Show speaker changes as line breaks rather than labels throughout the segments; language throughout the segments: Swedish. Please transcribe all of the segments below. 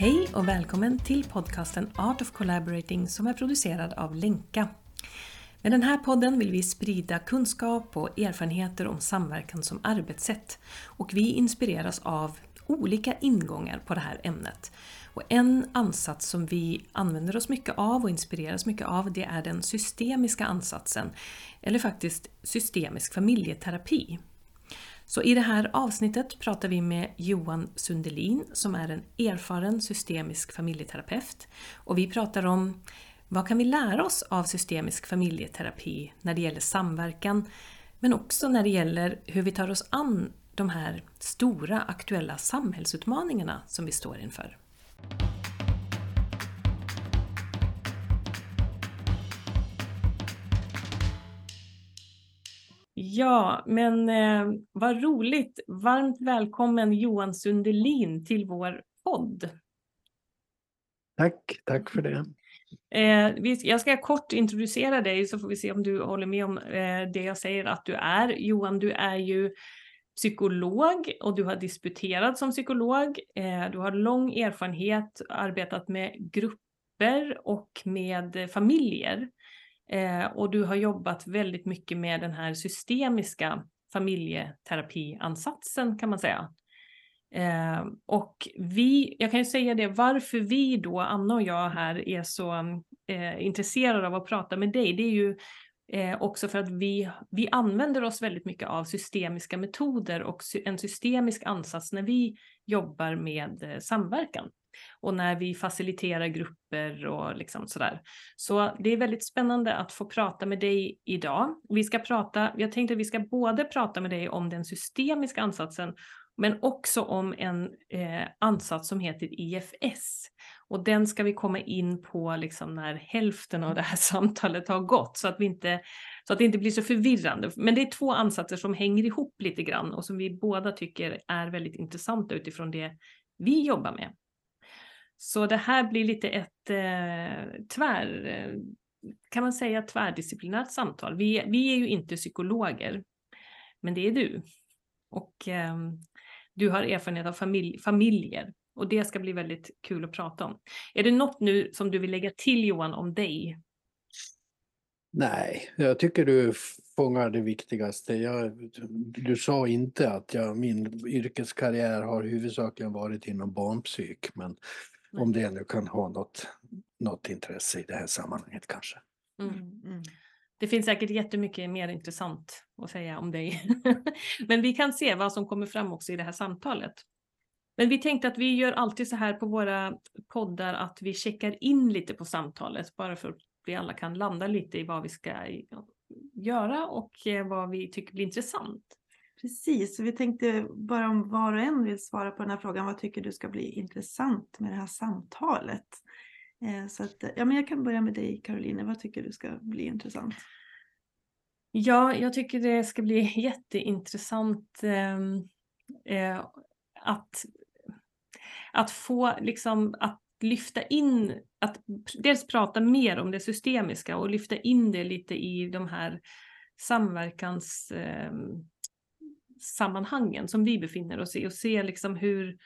Hej och välkommen till podcasten Art of Collaborating som är producerad av Lenka. Med den här podden vill vi sprida kunskap och erfarenheter om samverkan som arbetssätt och vi inspireras av olika ingångar på det här ämnet. Och en ansats som vi använder oss mycket av och inspireras mycket av det är den systemiska ansatsen, eller faktiskt systemisk familjeterapi. Så i det här avsnittet pratar vi med Johan Sundelin som är en erfaren systemisk familjeterapeut. Och vi pratar om vad kan vi lära oss av systemisk familjeterapi när det gäller samverkan, men också när det gäller hur vi tar oss an de här stora aktuella samhällsutmaningarna som vi står inför. Ja, men eh, vad roligt! Varmt välkommen Johan Sundelin till vår podd.
Tack, tack för det.
Eh, jag ska kort introducera dig så får vi se om du håller med om eh, det jag säger att du är. Johan, du är ju psykolog och du har disputerat som psykolog. Eh, du har lång erfarenhet, arbetat med grupper och med familjer. Eh, och du har jobbat väldigt mycket med den här systemiska familjeterapiansatsen kan man säga. Eh, och vi, jag kan ju säga det, varför vi då, Anna och jag här, är så eh, intresserade av att prata med dig, det är ju eh, också för att vi, vi använder oss väldigt mycket av systemiska metoder och en systemisk ansats när vi jobbar med eh, samverkan och när vi faciliterar grupper och liksom sådär. Så det är väldigt spännande att få prata med dig idag. Vi ska prata, jag tänkte att vi ska både prata med dig om den systemiska ansatsen men också om en eh, ansats som heter IFS. Och den ska vi komma in på liksom när hälften av det här samtalet har gått så att, vi inte, så att det inte blir så förvirrande. Men det är två ansatser som hänger ihop lite grann och som vi båda tycker är väldigt intressanta utifrån det vi jobbar med. Så det här blir lite ett eh, tvär, eh, kan man säga tvärdisciplinärt samtal. Vi, vi är ju inte psykologer, men det är du. Och eh, du har erfarenhet av familj, familjer och det ska bli väldigt kul att prata om. Är det något nu som du vill lägga till Johan om dig?
Nej, jag tycker du fångar det viktigaste. Jag, du sa inte att jag, min yrkeskarriär har huvudsakligen varit inom barnpsyk, men om det nu kan ha något, något intresse i det här sammanhanget kanske. Mm.
Mm. Det finns säkert jättemycket mer intressant att säga om dig. Men vi kan se vad som kommer fram också i det här samtalet. Men vi tänkte att vi gör alltid så här på våra poddar att vi checkar in lite på samtalet bara för att vi alla kan landa lite i vad vi ska göra och eh, vad vi tycker blir intressant.
Precis, vi tänkte bara om var och en vill svara på den här frågan. Vad tycker du ska bli intressant med det här samtalet? Eh, så att, ja, men jag kan börja med dig Caroline. Vad tycker du ska bli intressant?
Ja, jag tycker det ska bli jätteintressant ehm, eh, att, att få liksom att lyfta in, att dels prata mer om det systemiska och lyfta in det lite i de här samverkans eh, sammanhangen som vi befinner oss i och se liksom hur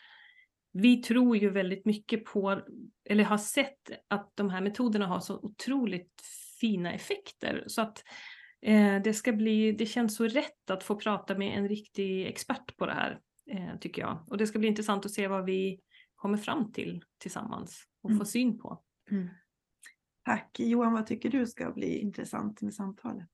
vi tror ju väldigt mycket på, eller har sett att de här metoderna har så otroligt fina effekter så att eh, det ska bli, det känns så rätt att få prata med en riktig expert på det här eh, tycker jag. Och det ska bli intressant att se vad vi kommer fram till tillsammans och mm. få syn på. Mm.
Tack. Johan, vad tycker du ska bli intressant med samtalet?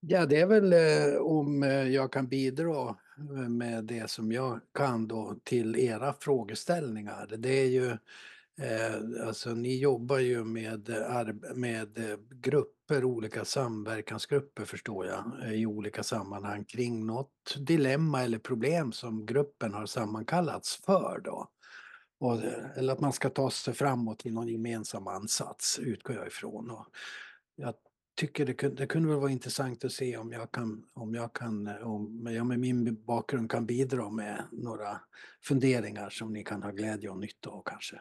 Ja, det är väl eh, om eh, jag kan bidra eh, med det som jag kan då till era frågeställningar. Det är ju, eh, alltså ni jobbar ju med, med eh, grupper, olika samverkansgrupper förstår jag, i olika sammanhang kring något dilemma eller problem som gruppen har sammankallats för då. Och, eller att man ska ta sig framåt i någon gemensam ansats, utgår jag ifrån. Och jag tycker det kunde, det kunde väl vara intressant att se om jag kan, om jag kan, om jag med min bakgrund kan bidra med några funderingar som ni kan ha glädje och nytta av kanske.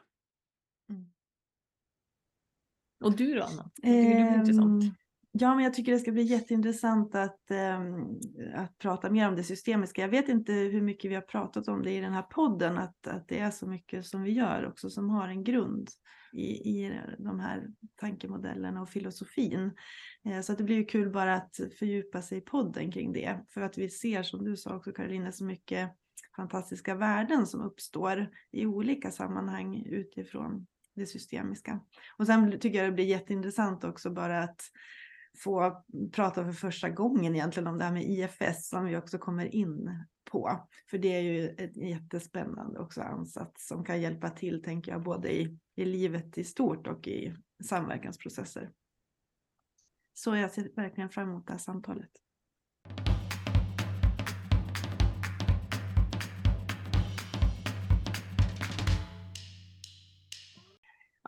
Mm.
Och du då Anna? Tycker du är intressant? Ehm,
Ja, men jag tycker det ska bli jätteintressant att, eh, att prata mer om det systemiska. Jag vet inte hur mycket vi har pratat om det i den här podden, att, att det är så mycket som vi gör också som har en grund i, i de här tankemodellerna och filosofin. Eh, så att det blir ju kul bara att fördjupa sig i podden kring det. För att vi ser, som du sa också Karolina, så mycket fantastiska värden som uppstår i olika sammanhang utifrån det systemiska. Och sen tycker jag det blir jätteintressant också bara att få prata för första gången egentligen om det här med IFS som vi också kommer in på. För det är ju ett jättespännande också ansats som kan hjälpa till, tänker jag, både i, i livet i stort och i samverkansprocesser. Så jag ser verkligen fram emot det här samtalet.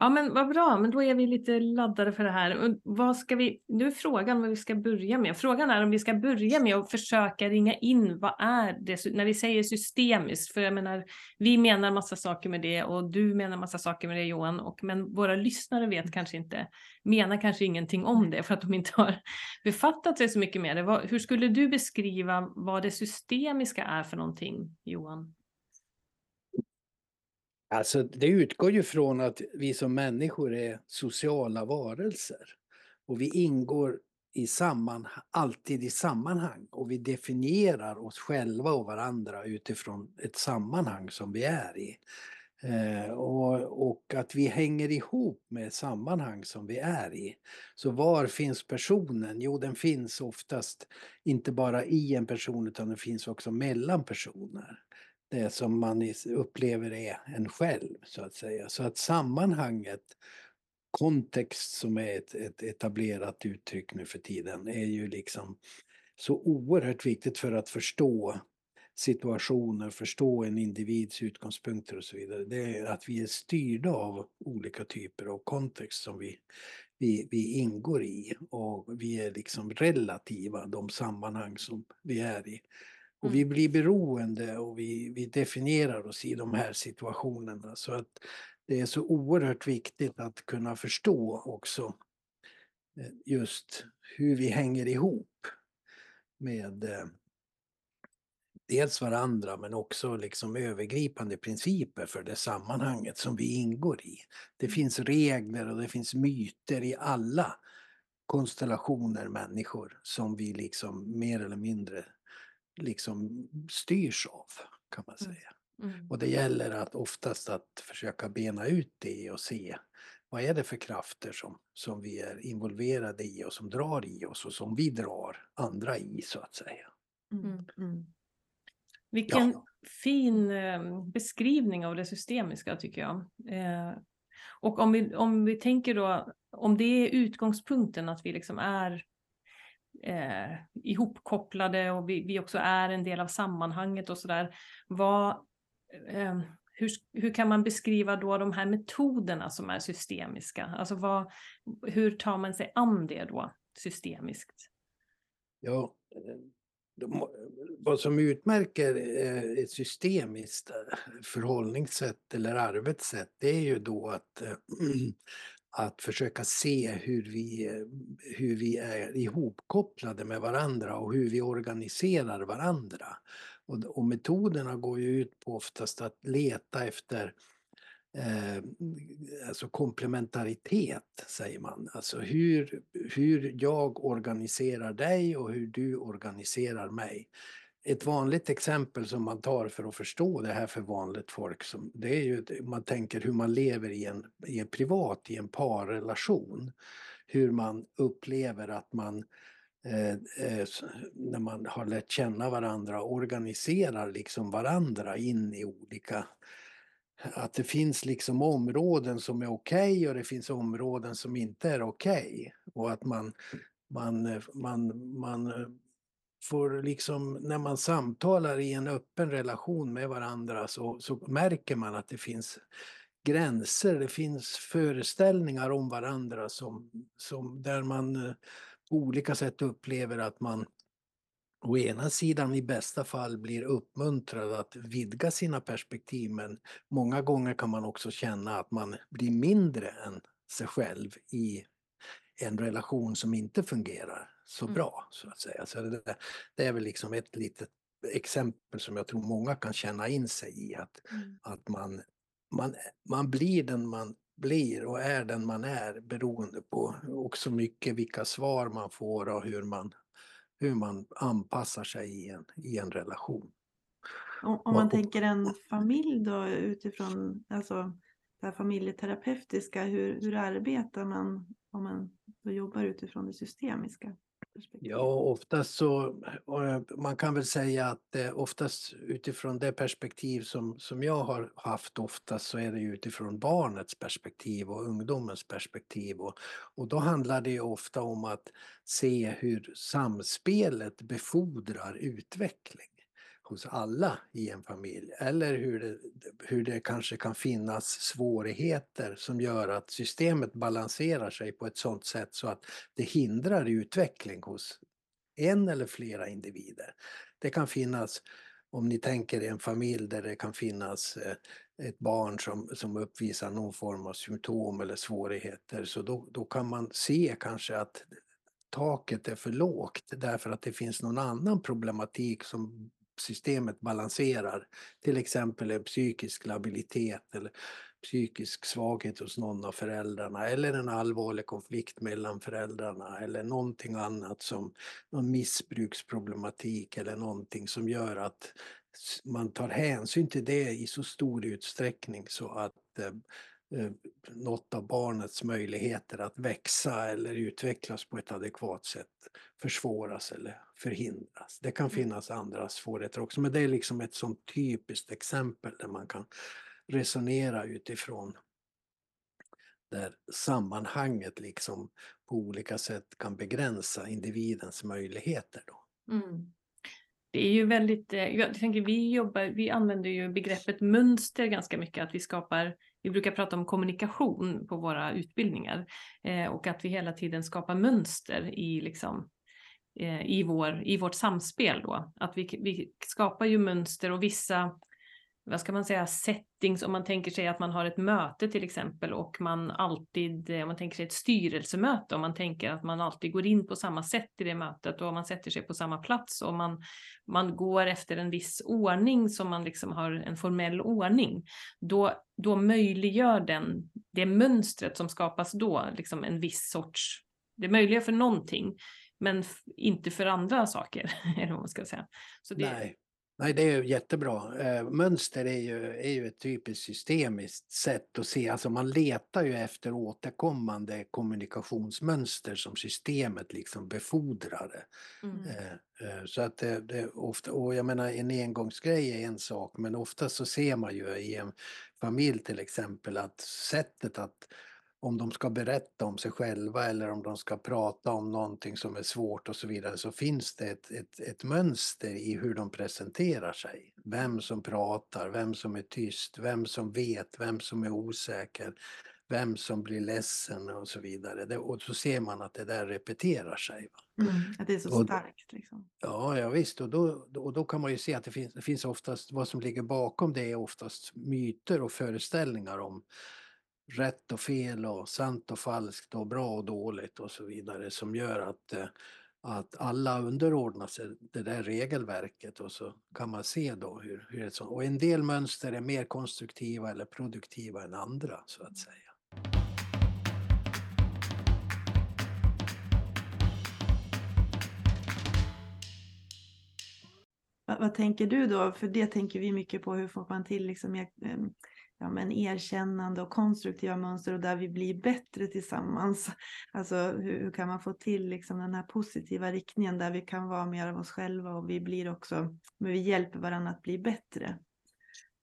Ja men vad bra, men då är vi lite laddade för det här. Vad ska vi, nu är frågan vad vi ska börja med. Frågan är om vi ska börja med att försöka ringa in vad är det, när vi säger systemiskt, för jag menar, vi menar massa saker med det och du menar massa saker med det Johan, och, men våra lyssnare vet kanske inte, menar kanske ingenting om det för att de inte har befattat sig så mycket med det. hur skulle du beskriva vad det systemiska är för någonting, Johan?
Alltså det utgår ju från att vi som människor är sociala varelser. Och vi ingår i samman, alltid i sammanhang och vi definierar oss själva och varandra utifrån ett sammanhang som vi är i. Eh, och, och, att vi hänger ihop med sammanhang som vi är i. Så var finns personen? Jo, den finns oftast inte bara i en person utan den finns också mellan personer det som man upplever är en själv så att säga. Så att sammanhanget, kontext som är ett, ett etablerat uttryck nu för tiden, är ju liksom så oerhört viktigt för att förstå situationer, förstå en individs utgångspunkter och så vidare. Det är att vi är styrda av olika typer av kontext som vi, vi, vi ingår i och vi är liksom relativa, de sammanhang som vi är i. Och vi mm. blir beroende och vi, vi definierar oss i de här situationerna. Så att det är så oerhört viktigt att kunna förstå också eh, just hur vi hänger ihop med eh, dels varandra men också liksom övergripande principer för det sammanhanget som vi ingår i. Det mm. finns regler och det finns myter i alla konstellationer människor som vi liksom mer eller mindre liksom styrs av kan man mm. säga. Mm. Och det gäller att oftast att försöka bena ut det och se vad är det för krafter som, som vi är involverade i och som drar i oss och som vi drar andra i så att säga. Mm.
mm. mm. Vilken ja. fin eh, beskrivning av det systemiska tycker jag. Eh, och om vi, om vi tänker då, om det är utgångspunkten att vi liksom är eh, ihopkopplade och vi, vi också är en del av sammanhanget och sådär. Eh, hur, hur kan man beskriva då de här metoderna som är systemiska? Alltså vad, hur tar man sig an det då systemiskt?
Ja, eh, de, vad som utmärker eh, ett systemiskt eh, förhållningssätt eller arbetssätt det är ju då att att försöka se hur vi, hur vi är ihopkopplade med varandra och hur vi organiserar varandra. Och, och metoderna går ju ut på oftast att leta efter eh, alltså komplementaritet, säger man. Alltså hur, hur jag organiserar dig och hur du organiserar mig ett vanligt exempel som man tar för att förstå det här för vanligt folk, som, det är ju man tänker hur man lever i en, i en privat, i en parrelation. Hur man upplever att man eh, eh, när man har lärt känna varandra organiserar liksom varandra in i olika att det finns liksom områden som är okej okay och det finns områden som inte är okej. Okay. Och att man, man, man, man får liksom, när man samtalar i en öppen relation med varandra så, så märker man att det finns gränser, det finns föreställningar om varandra som, som där man på olika sätt upplever att man å ena sidan i bästa fall blir uppmuntrad att vidga sina perspektiv men många gånger kan man också känna att man blir mindre än sig själv i en relation som inte fungerar så
Mm.
bra så att säga. Så det, det är väl liksom ett litet exempel som jag tror många kan känna in sig i. Att,
Mm.
att man, man, man blir den man blir och är den man är beroende på också mycket vilka svar man får och hur man, hur man anpassar sig i en, i en relation.
Om, om man
Och-
tänker en familj då utifrån alltså, det här familjeterapeutiska, hur, hur arbetar man om man då jobbar utifrån det systemiska? Perspektivet?
Ja, oftast så, eh, man kan väl säga att eh, oftast utifrån det perspektiv som, som jag har haft oftast så är det ju utifrån barnets perspektiv och ungdomens perspektiv. Och, och då handlar det ju ofta om att se hur samspelet befordrar utveckling hos alla i en familj. Eller hur det, hur det kanske kan finnas svårigheter som gör att systemet balanserar sig på ett sådant sätt så att det hindrar utveckling hos en eller flera individer. Det kan finnas, om ni tänker en familj där det kan finnas eh, ett barn som, som uppvisar någon form av symptom eller svårigheter, så då, då kan man se kanske att taket är för lågt därför att det finns någon annan problematik som systemet balanserar. Till exempel en psykisk labilitet eller psykisk svaghet hos någon av föräldrarna eller en allvarlig konflikt mellan föräldrarna eller någonting annat som någon missbruksproblematik eller någonting som gör att man tar hänsyn till det i så stor utsträckning så att eh, något av barnets möjligheter att växa eller utvecklas på ett adekvat sätt försvåras eller förhindras. Det kan finnas andra svårigheter också men det är liksom ett sånt typiskt exempel där man kan resonera utifrån där sammanhanget liksom på olika sätt kan begränsa individens möjligheter. Då.
Mm. Det är ju väldigt, eh, jag tänker vi jobbar, vi använder ju begreppet mönster ganska mycket, att vi skapar, vi brukar prata om kommunikation på våra utbildningar eh, och att vi hela tiden skapar mönster i liksom eh, i, vår, i vårt samspel då. Att vi, vi skapar ju mönster och vissa, vad ska man säga, settings, om man tänker sig att man har ett möte till exempel och man alltid, om man tänker sig ett styrelsemöte, om man tänker att man alltid går in på samma sätt i det mötet och man sätter sig på samma plats och man, man går efter en viss ordning som man liksom har en formell ordning, då, då möjliggör den, det mönstret som skapas då, liksom en viss sorts, det möjliggör för någonting, men inte för andra saker, eller vad man ska säga. Så det,
Nej. Nej, det är jättebra. Eh, mönster är ju, är ju ett typiskt systemiskt sätt att se. Alltså man letar ju efter återkommande kommunikationsmönster som systemet liksom befordrar.
Mm.
Eh, eh, Så att det, det ofta, och jag menar en engångsgrej är en sak men ofta så ser man ju i en familj till exempel att sättet att om de ska berätta om sig själva eller om de ska prata om någonting som är svårt och så vidare så finns det ett, ett, ett mönster i hur de presenterar sig. Vem som pratar, vem som är tyst, vem som vet, vem som är osäker, vem som blir ledsen och så vidare. Det, och så ser man att det där repeterar sig.
Mm, att det är så
Och-
starkt. Liksom.
Ja, ja visst. Och då, och då kan man ju se att det finns, det finns oftast, vad som ligger bakom det är oftast myter och föreställningar om rätt och fel och sant och falskt och bra och dåligt och så vidare som gör att, eh, att alla underordnar sig det där regelverket och så kan man se då hur, hur ett sånt, och en del mönster är mer konstruktiva eller produktiva än andra så att säga.
Vad, vad tänker du då? För det tänker vi mycket på. Hur får man till liksom, eh, ja, men erkännande och konstruktiva mönster och där vi blir bättre tillsammans. Alltså hur, hur kan man få till liksom, den här positiva riktningen där vi kan vara mer av oss själva och vi blir också, men vi hjälper varandra att bli bättre.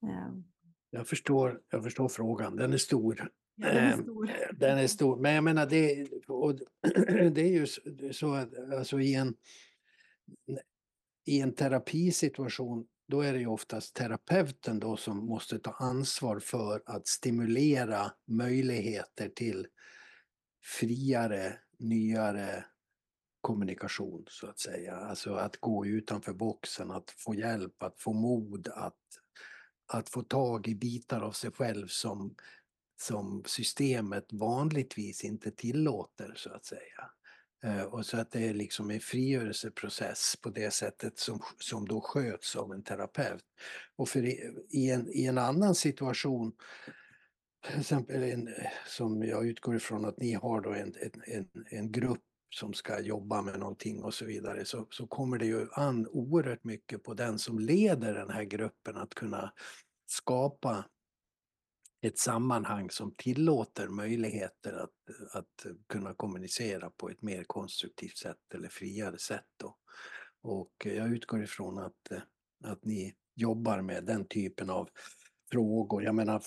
Em,
Jag förstår, jag förstår frågan, den är stor.
ja, den är
Ehm,
stor.
Den är stor, men jag menar det, och det är ju så att alltså i en, i en terapisituation då är det ju oftast terapeuten då som måste ta ansvar för att stimulera möjligheter till friare, nyare kommunikation så att säga. Alltså att gå utanför boxen, att få hjälp, att få mod, att, att få tag i bitar av sig själv som som systemet vanligtvis inte tillåter så att säga. Eh, och så att det är liksom en frigörelseprocess på det sättet som, som då sköts av en terapeut. Och för i, en, i en annan situation, till exempel en, som jag utgår ifrån att ni har då en, en, en grupp som ska jobba med någonting och så vidare så, så kommer det ju an oerhört mycket på den som leder den här gruppen att kunna skapa ett sammanhang som tillåter möjligheter att, att kunna kommunicera på ett mer konstruktivt sätt eller friare sätt. Då. Och jag utgår ifrån att, att ni jobbar med den typen av frågor. Jag menar,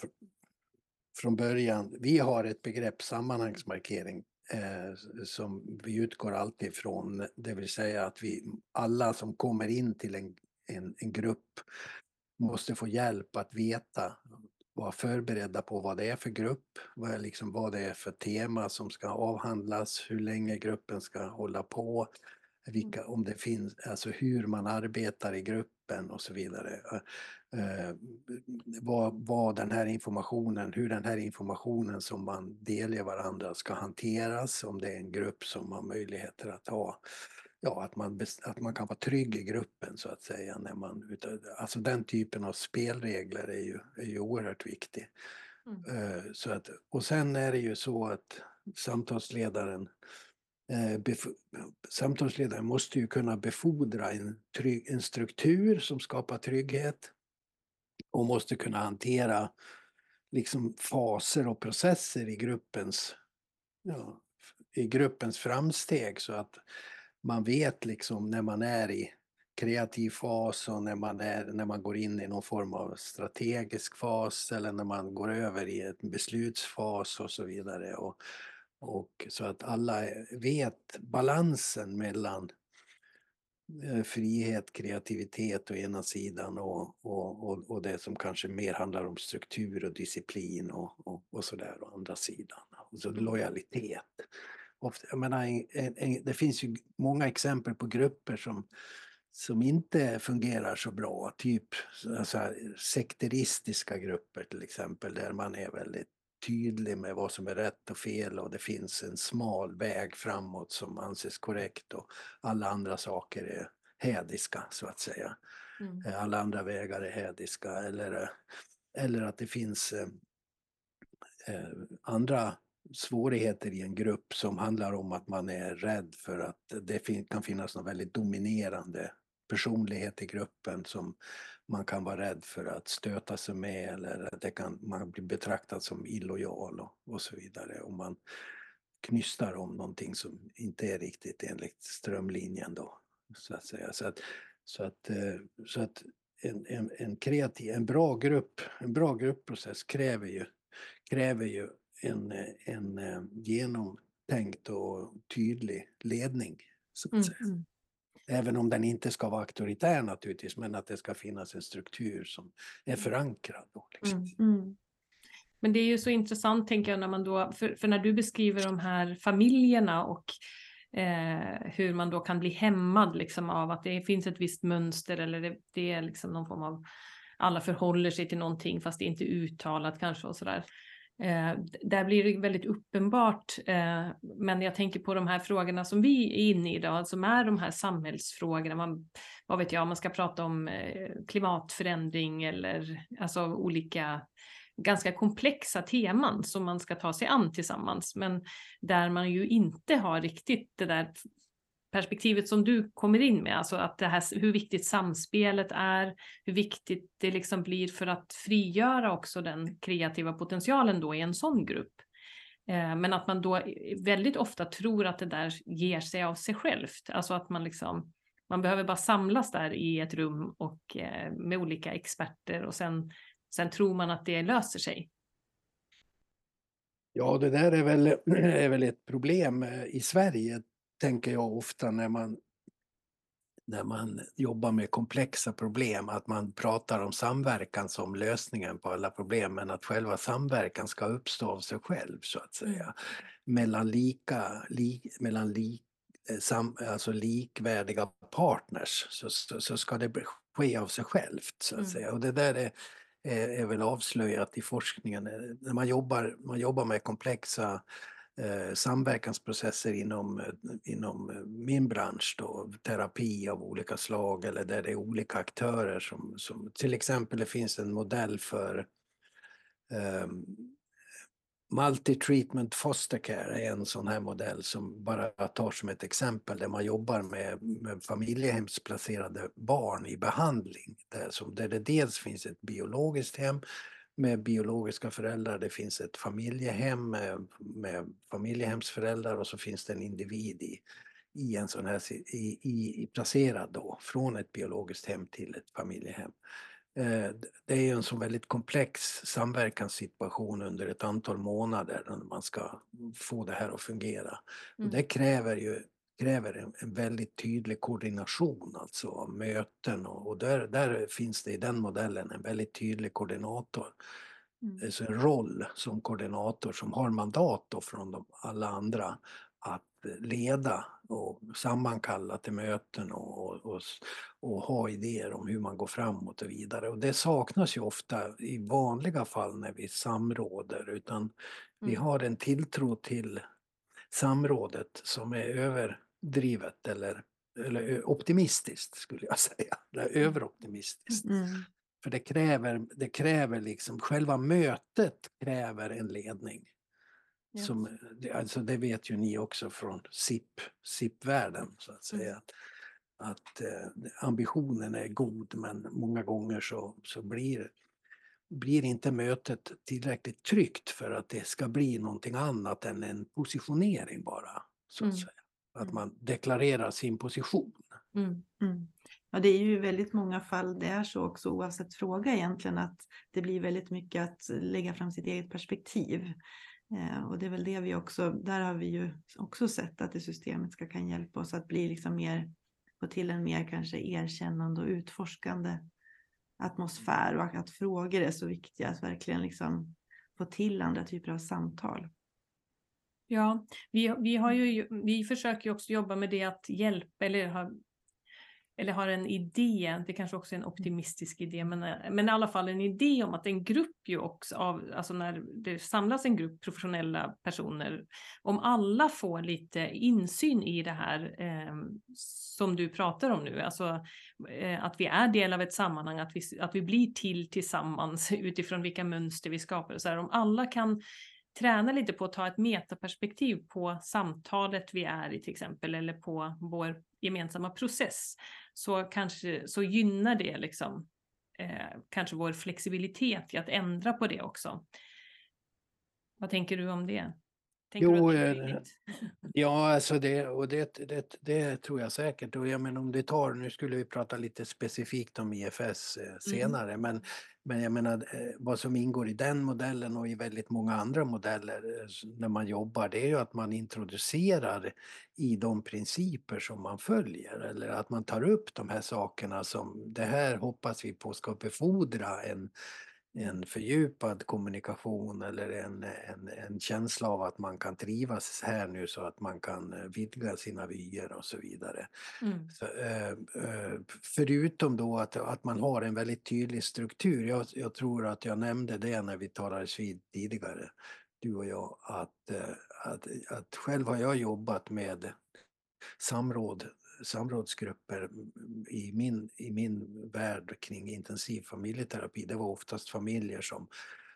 från början, vi har ett begrepp sammanhangsmarkering eh, som vi utgår alltid ifrån, det vill säga att vi alla som kommer in till en, en, en grupp måste få hjälp att veta vara förberedda på vad det är för grupp, vad, är liksom, vad det är för tema som ska avhandlas, hur länge gruppen ska hålla på, vilka, om det finns, alltså hur man arbetar i gruppen och så vidare. Eh, vad, vad den här informationen, hur den här informationen som man delger varandra ska hanteras, om det är en grupp som har möjligheter att ha ja, att, man, att man kan vara trygg i gruppen så att säga. När man, alltså den typen av spelregler är ju, är ju oerhört viktig. Mm. Eh, så att, och sen är det ju så att samtalsledaren eh, samtalsledaren måste ju kunna befordra en, trygg, en struktur som skapar trygghet och måste kunna hantera liksom faser och processer i gruppens, ja, i gruppens framsteg så att man vet liksom när man är i kreativ fas och när man, är, när man går in i någon form av strategisk fas eller när man går över i en beslutsfas och så vidare. Och, och så att alla vet balansen mellan eh, frihet, kreativitet å ena sidan och, och, och, och, det som kanske mer handlar om struktur och disciplin och, och, och sådär å andra sidan. Och så lojalitet ofta, jag menar, en, en, det finns ju många exempel på grupper som, som inte fungerar så bra, typ alltså, sekteristiska grupper till exempel, där man är väldigt tydlig med vad som är rätt och fel och det finns en smal väg framåt som anses korrekt och alla andra saker är hädiska så att säga. Mm. Eh, alla andra vägar är hädiska eller, eller att det finns eh, eh andra svårigheter i en grupp som handlar om att man är rädd för att det kan finnas någon väldigt dominerande personlighet i gruppen som man kan vara rädd för att stöta sig med eller det kan man bli betraktad som illojal och, och så vidare. Om man knystar om någonting som inte är riktigt enligt strömlinjen då. Så att säga. Så att, så att, eh, så att en, en, en kreativ, en bra grupp, en bra gruppprocess kräver ju, kräver ju en, en eh, genomtänkt och tydlig ledning. Så att mm, säga. Mm. Även om den inte ska vara auktoritär naturligtvis, men att det ska finnas en struktur som är mm. förankrad. Då, liksom. mm, mm.
Men det är ju så intressant, tänker jag, när man då, för, för när du beskriver de här familjerna och eh, hur man då kan bli hämmad liksom, av att det finns ett visst mönster eller det, det är liksom någon form av alla förhåller sig till någonting fast det är inte uttalat kanske och sådär. Eh, där blir det väldigt uppenbart, eh, men jag tänker på de här frågorna som vi är inne i idag, alltså som är de här samhällsfrågorna. Man, vad vet jag, man ska prata om eh, klimatförändring eller alltså olika ganska komplexa teman som man ska ta sig an tillsammans, men där man ju inte har riktigt det där perspektivet som du kommer in med, alltså att det här, hur viktigt samspelet är, hur viktigt det liksom blir för att frigöra också den kreativa potentialen då i en sån grupp. Eh, men att man då väldigt ofta tror att det där ger sig av sig självt, alltså att man liksom man behöver bara samlas där i ett rum och eh, med olika experter och sen, sen tror man att det löser sig.
Ja, det där är väl, är väl ett problem eh, i Sverige tänker jag ofta när man, när man jobbar med komplexa problem, att man pratar om samverkan som lösningen på alla problem, men att själva samverkan ska uppstå av sig själv så att säga. Mm. Mellan lika, li, mellan li, eh, sam, alltså likvärdiga partners så, så, så, ska det ske av sig självt så att mm. säga. Och det där är är, är väl avslöjat i forskningen. När man jobbar, man jobbar med komplexa Eh, samverkansprocesser inom, eh, inom eh, min bransch, då, terapi av olika slag eller där det är olika aktörer som, som till exempel det finns en modell för um, Multi-treatment foster care är en sån här modell som bara tar som ett exempel där man jobbar med, med familjehemsplacerade barn i behandling. Där, som, där det dels finns ett biologiskt hem med biologiska föräldrar, det finns ett familjehem med, med familjehemsföräldrar och så finns det en individ i, i en sån här, i, i, placerad då från ett biologiskt hem till ett familjehem. Eh, det är ju en så väldigt komplex samverkanssituation under ett antal månader när man ska få det här att fungera. Mm. Och det kräver ju kräver en, en, väldigt tydlig koordination alltså av möten och, och, där, där finns det i den modellen en väldigt tydlig koordinator. Mm. Alltså en roll som koordinator som har mandat då från de, alla andra att leda och sammankalla till möten och, och, och, ha idéer om hur man går framåt och vidare. Och det saknas ju ofta i vanliga fall när vi samråder utan mm. vi har en tilltro till samrådet som är överdrivet eller, eller optimistiskt skulle jag säga. Eller mm. överoptimistiskt. Mm. För det kräver, det kräver liksom, själva mötet kräver en ledning. Yes. Som, alltså det vet ju ni också från SIP, SIP-världen så att säga. Mm. Att, att eh, ambitionen är god men många gånger så, så blir, blir inte mötet tillräckligt tryggt för att det ska bli någonting annat än en positionering bara. Så att, mm. säga. Att man deklarerar sin position.
Mm. Mm. Ja, det är ju väldigt många fall det är så också oavsett fråga egentligen att det blir väldigt mycket att lägga fram sitt eget perspektiv. Eh, och det är väl det vi också, där har vi ju också sett att det systemiska kan hjälpa oss att bli liksom mer, få till en mer kanske erkännande och utforskande atmosfär och att frågor är så viktiga att verkligen liksom få till andra typer av samtal.
Ja, vi, vi, har ju, vi försöker ju också jobba med det att hjälpa eller ha eller har en idé, det kanske också är en optimistisk idé, men, men i alla fall en idé om att en grupp ju också av, alltså när det samlas en grupp professionella personer, om alla får lite insyn i det här eh, som du pratar om nu, alltså eh, att vi är del av ett sammanhang, att vi, att vi blir till tillsammans utifrån vilka mönster vi skapar. Så här, om alla kan träna lite på att ta ett metaperspektiv på samtalet vi är i till exempel, eller på vår gemensamma process, så kanske så gynnar det liksom eh, kanske vår flexibilitet i att ändra på det också. Vad tänker du om det? Tänker
jo, det eh, ja, alltså det, och det, det, det, tror jag säkert. Och jag menar om det tar, nu skulle vi prata lite specifikt om IFS eh, mm. senare, mm. men, men jag menar eh, vad som ingår i den modellen och i väldigt många andra modeller när man jobbar, det är ju att man introducerar i de principer som man följer eller att man tar upp de här sakerna som det här hoppas vi på ska befordra en en fördjupad kommunikation eller en, en, en känsla av att man kan trivas här nu så att man kan eh, vidga sina vyer och så vidare. Mm. Så, eh, eh, förutom då att, att man har en väldigt tydlig struktur. Jag, jag tror att jag nämnde det när vi talades vid tidigare, du och jag, att, att, att själv har jag jobbat med samråd samrådsgrupper i min, i min värld kring intensiv familjeterapi, det var oftast familjer som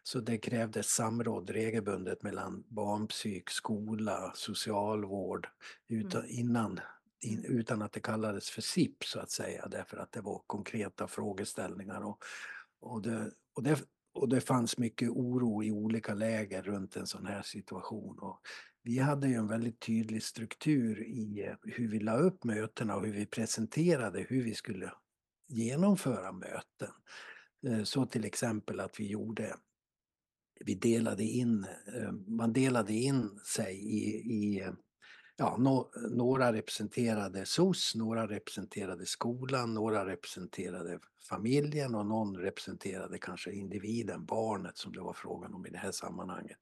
så det krävdes samråd regelbundet mellan barnpsyk, skola, socialvård utan, mm. innan, in, mm. utan att det kallades för SIP så att säga därför att det var konkreta frågeställningar. Och, och, det, och, det, och det fanns mycket oro i olika läger runt en sån här situation. Och vi hade ju en väldigt tydlig struktur i eh, hur vi la upp mötena och hur vi presenterade hur vi skulle genomföra möten. Eh, så till exempel att vi gjorde vi delade in, eh, man delade in sig i, i ja, no, några representerade SOS, några representerade skolan, några representerade familjen och någon representerade kanske individen, barnet som det var frågan om i det här sammanhanget.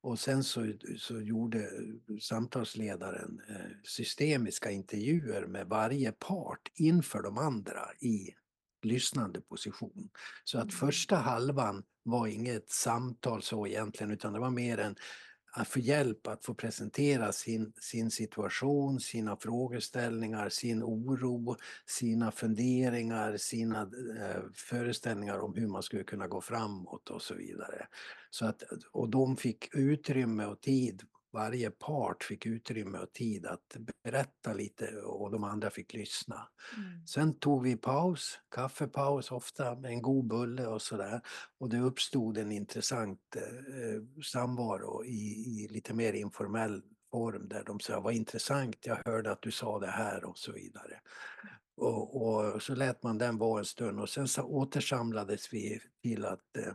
Och sen så, så gjorde samtalsledaren eh, systemiska intervjuer med varje part inför de andra i lyssnande position. Så att
Mm.
första halvan var inget samtal så egentligen utan det var mer en att få hjälp att få presentera sin, sin situation, sina frågeställningar, sin oro, sina funderingar, sina eh, föreställningar om hur man skulle kunna gå framåt och så vidare. Så att, och de fick utrymme och tid, varje part fick utrymme och tid att berätta lite och de andra fick lyssna.
Mm.
Sen tog vi paus, kaffepaus ofta med en god bulle och sådär. Och det uppstod en intressant eh, samvaro i, i lite mer informell form där de sa vad intressant, jag hörde att du sa det här och så vidare. Och, och så lät man den vara en stund och sen så återsamlades vi till att eh,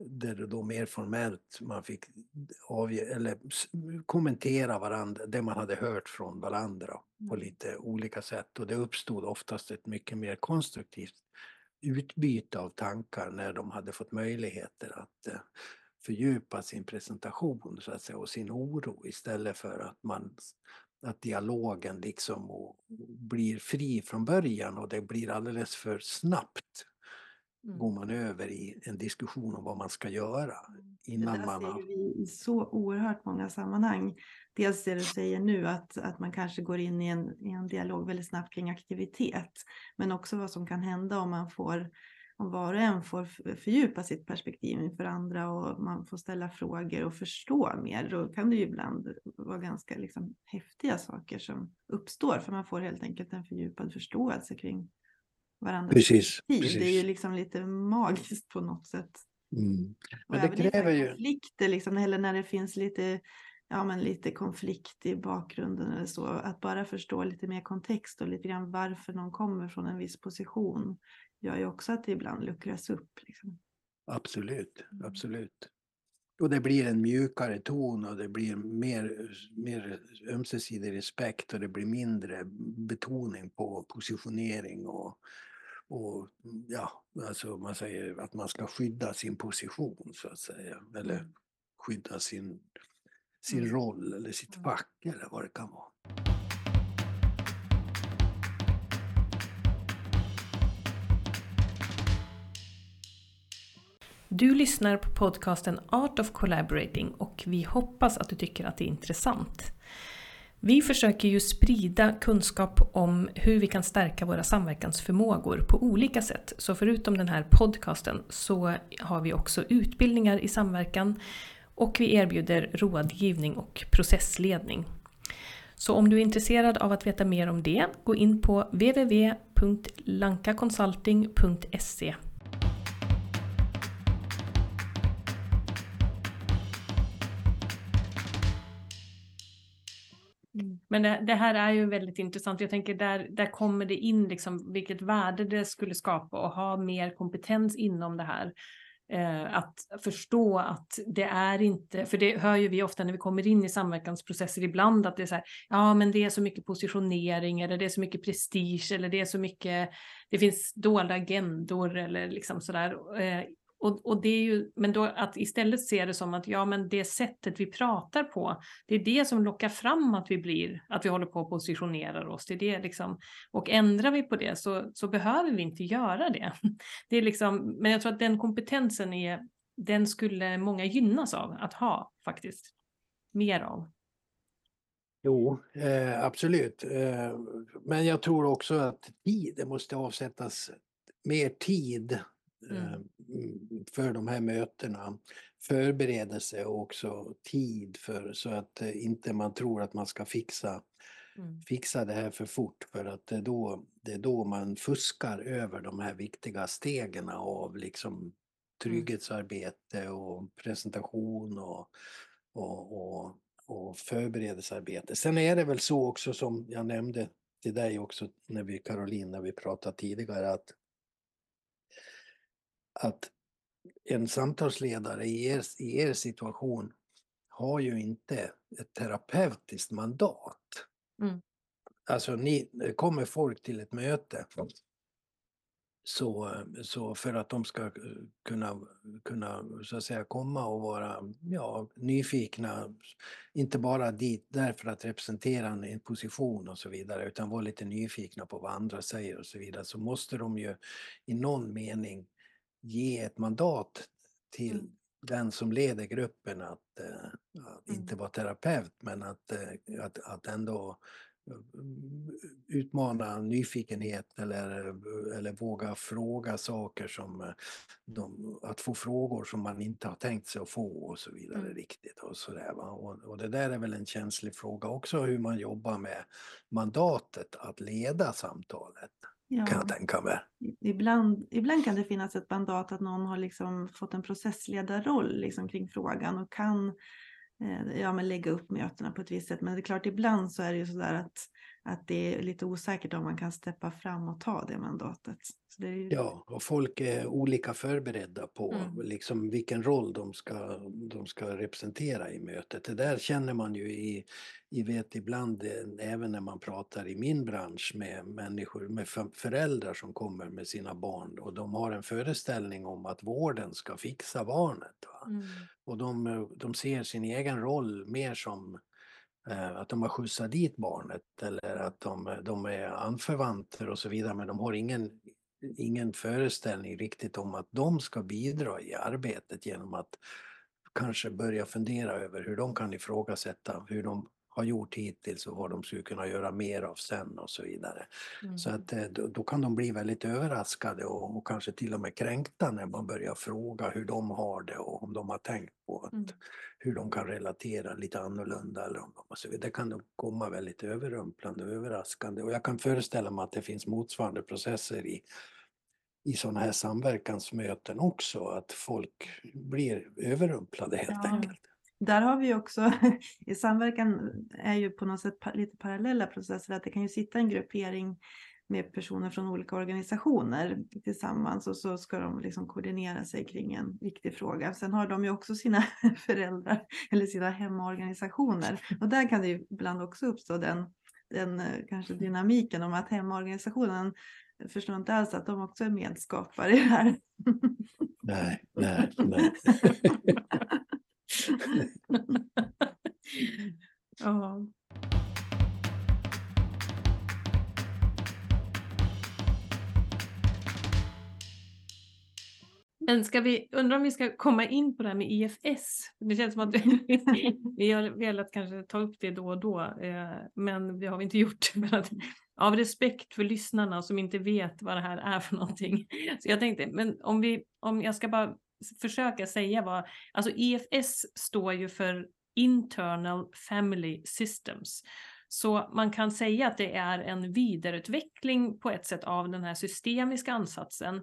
där det då mer formellt man fick avge, eller kommentera varandra, det man hade hört från varandra på
Mm.
lite olika sätt. Och det uppstod oftast ett mycket mer konstruktivt utbyte av tankar när de hade fått möjligheter att eh, fördjupa sin presentation så att säga, och sin oro. Istället för att man att dialogen liksom blir fri från början och det blir alldeles för snabbt
Mm.
går man över i en diskussion om vad man ska göra
Det
innan
där
man
ser
har...
ju vi i så oerhört många sammanhang. Dels det du säger nu att, att man kanske går in i en, i en dialog väldigt snabbt kring aktivitet. Men också vad som kan hända om man får om var och en får fördjupa sitt perspektiv inför andra och man får ställa frågor och förstå mer. Då kan det ju ibland vara ganska liksom häftiga saker som uppstår för man får helt enkelt en fördjupad förståelse kring varandras
Precis,
perspektiv. Det är ju
precis.
liksom lite magiskt på något sätt.
Mm.
Och
Men det
så här
kräver ju...
konflikter, liksom, eller när det finns lite, ja, men lite konflikt i bakgrunden eller så, att bara förstå lite mer kontext och lite grann varför någon kommer från en viss position gör ju också att det ibland luckras upp. Liksom.
Absolut,
Mm.
absolut. Och det blir en mjukare ton och det blir mer, mer ömsesidig respekt och det blir mindre betoning på positionering och, och ja, alltså man säger att man ska skydda sin position så att säga. Eller
Mm.
skydda sin, sin
Mm.
roll eller sitt
Mm.
fack eller vad det kan vara.
Du lyssnar på podcasten Art of Collaborating och vi hoppas att du tycker att det är intressant. Vi försöker ju sprida kunskap om hur vi kan stärka våra samverkansförmågor på olika sätt. Så förutom den här podcasten så har vi också utbildningar i samverkan och vi erbjuder rådgivning och processledning. Så om du är intresserad av att veta mer om det, gå in på www.lankaconsulting.se Men det, det här är ju väldigt intressant. Jag tänker där, där kommer det in liksom vilket värde det skulle skapa och ha mer kompetens inom det här. Eh, att förstå att det är inte, för det hör ju vi ofta när vi kommer in i samverkansprocesser ibland att det är så här, ja men det är så mycket positionering eller det är så mycket prestige eller det är så mycket, det finns dolda agendor eller liksom sådär. Eh, och, och det är ju, men då att istället se det som att ja men det sättet vi pratar på, det är det som lockar fram att vi blir, att vi håller på och positionerar oss. Det är det liksom, och ändrar vi på det så, så behöver vi inte göra det. det är liksom, men jag tror att den kompetensen är, den skulle många gynnas av att ha faktiskt. Mer av.
Jo, eh, absolut. Eh, men jag tror också att tid, det måste avsättas mer tid
Mm.
för de här mötena. Förberedelse och också tid för så att eh, inte man tror att man ska fixa,
Mm.
fixa det här för fort för att det är, då, det är då man fuskar över de här viktiga stegen av liksom trygghetsarbete och presentation och, och, och, och förberedelsearbete. Sen är det väl så också som jag nämnde till dig också när vi, Caroline, när vi pratade tidigare att, att en samtalsledare i er, i er situation har ju inte ett terapeutiskt mandat.
Mm.
Alltså ni, kommer folk till ett möte Så, så för att de ska kunna, kunna så att säga komma och vara ja, nyfikna, inte bara dit därför att representera en, en position och så vidare, utan vara lite nyfikna på vad andra säger och så vidare, så måste de ju i någon mening ge ett mandat till
Mm.
den som leder gruppen att, eh, att
Mm.
inte vara terapeut men att, eh, att, att ändå eh, utmana nyfikenhet eller, eller våga fråga saker som de, att få frågor som man inte har tänkt sig att få och så vidare
Mm.
riktigt. Och, så där, va? Och, och det där är väl en känslig fråga också hur man jobbar med mandatet att leda samtalet kan
Ja.
jag tänka mig.
Ibland, ibland kan det finnas ett mandat att någon har liksom fått en processledarroll liksom kring frågan och kan eh, ja, men lägga upp mötena på ett visst sätt. Men det är klart, ibland så är det ju sådär att, att det är lite osäkert om man kan steppa fram och ta det mandatet. Det ju,
Ja, och folk är olika förberedda på
Mm.
liksom vilken roll de ska, de ska representera i mötet. Det där känner man ju i, i vet ibland, eh, även när man pratar i min bransch med människor, med föräldrar som kommer med sina barn och de har en föreställning om att vården ska fixa barnet.
Mm.
Och de, de ser sin egen roll mer som Eh, att de har skjutsat dit barnet eller att de, de är anförvanter och så vidare men de har ingen, ingen föreställning riktigt om att de ska bidra i arbetet genom att kanske börja fundera över hur de kan ifrågasätta hur de har gjort hittills och vad de skulle kunna göra mer av sen och så vidare.
Mm.
Så att eh, då, då kan de bli väldigt överraskade och, och kanske till och med kränkta när man börjar fråga hur de har det och om de har tänkt på att,
Mm.
hur de kan relatera lite annorlunda eller om de och så vidare. Det kan nog komma väldigt överrumplande och överraskande och jag kan föreställa mig att det finns motsvarande processer i i sådana här samverkansmöten också, att folk blir överrumplade helt
Ja.
enkelt.
Där har vi också, i samverkan är ju på något sätt lite parallella processer, att det kan ju sitta en gruppering med personer från olika organisationer tillsammans och så ska de liksom koordinera sig kring en viktig fråga. Sen har de ju också sina föräldrar eller sina hemorganisationer och där kan det ju ibland också uppstå den, den eh, kanske dynamiken om att hemorganisationen förstår inte alls att de också är medskapare i det här.
Nej, nej, nej.
ja. Men ska vi, undrar om vi ska komma in på det här med IFS? Det känns som att vi har velat kanske ta upp det då och då, eh, men det har vi inte gjort. Av respekt för lyssnarna som inte vet vad det här är för någonting. Så jag tänkte, men om, vi, om jag ska bara försöka säga vad, alltså EFS står ju för Internal Family Systems. Så man kan säga att det är en vidareutveckling på ett sätt av den här systemiska ansatsen.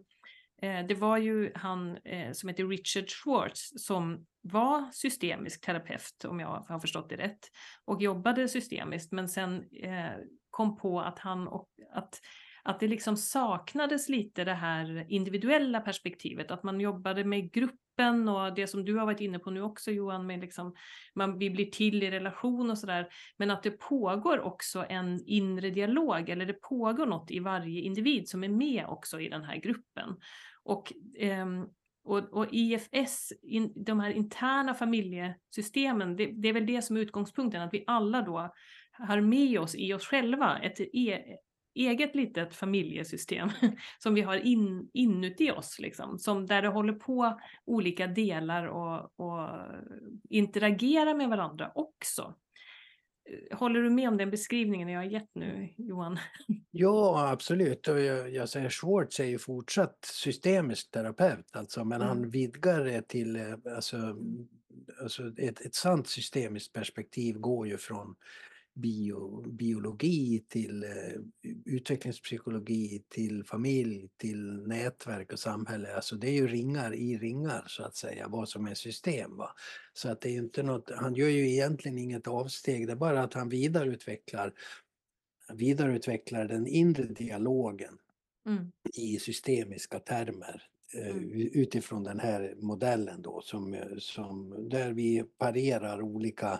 Eh, det var ju han eh, som heter Richard Schwartz som var systemisk terapeut, om jag har förstått det rätt, och jobbade systemiskt, men sen eh, kom på att han och att att det liksom saknades lite det här individuella perspektivet, att man jobbade med gruppen och det som du har varit inne på nu också Johan, med liksom, man, vi blir till i relation och sådär, men att det pågår också en inre dialog, eller det pågår något i varje individ som är med också i den här gruppen. Och, ehm, och, och IFS, in, de här interna familjesystemen, det, det är väl det som är utgångspunkten, att vi alla då har med oss i oss själva ett e, eget litet familjesystem som vi har in, inuti oss, liksom, som där det håller på olika delar och, och interagera med varandra också. Håller du med om den beskrivningen jag har gett nu, Johan?
Ja, absolut. Och jag, jag säger Schwartz är ju fortsatt systemisk terapeut, alltså, men
Mm.
han vidgar det till, eh, alltså, alltså ett, ett sant systemiskt perspektiv går ju från bio, biologi till eh, utvecklingspsykologi, till familj, till nätverk och samhälle. Alltså det är ju ringar i ringar så att säga, vad som är system. Va? Så att det är inte något, han gör ju egentligen inget avsteg, det är bara att han vidareutvecklar vidareutvecklar den inre dialogen
Mm.
i systemiska termer eh,
Mm.
utifrån den här modellen då som, som där vi parerar olika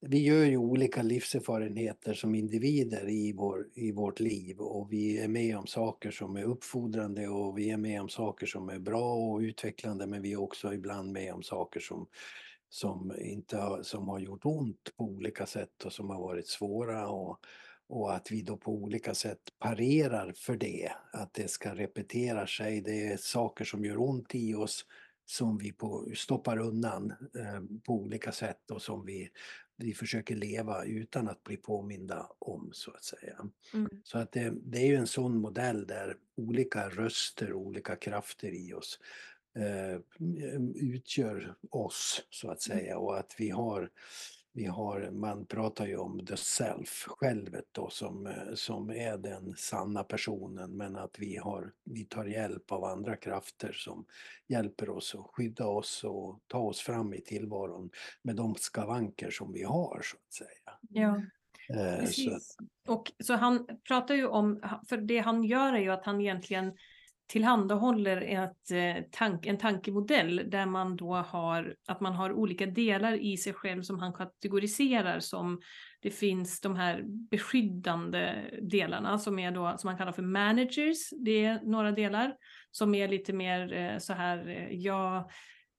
vi gör ju olika livserfarenheter som individer i, vår, i vårt liv och vi är med om saker som är uppfordrande och vi är med om saker som är bra och utvecklande men vi är också ibland med om saker som, som, inte har, som har gjort ont på olika sätt och som har varit svåra och, och att vi då på olika sätt parerar för det, att det ska repetera sig. Det är saker som gör ont i oss som vi på, stoppar undan eh, på olika sätt och som vi, vi försöker leva utan att bli påminda om så att säga.
Mm.
Så att det, det är ju en sån modell där olika röster, olika krafter i oss eh, utgör oss så att säga och att vi har vi har, man pratar ju om the self, självet då som, som är den sanna personen men att vi, har, vi tar hjälp av andra krafter som hjälper oss att skydda oss och ta oss fram i tillvaron med de skavanker som vi har så att säga.
Ja,
Eh, så,
precis. Och så han pratar ju om, för det han gör är ju att han egentligen tillhandahåller ett, eh, tank, en tankemodell där man då har att man har olika delar i sig själv som han kategoriserar som det finns de här beskyddande delarna som är då som man kallar för managers. Det är några delar som är lite mer eh, så här, eh, ja,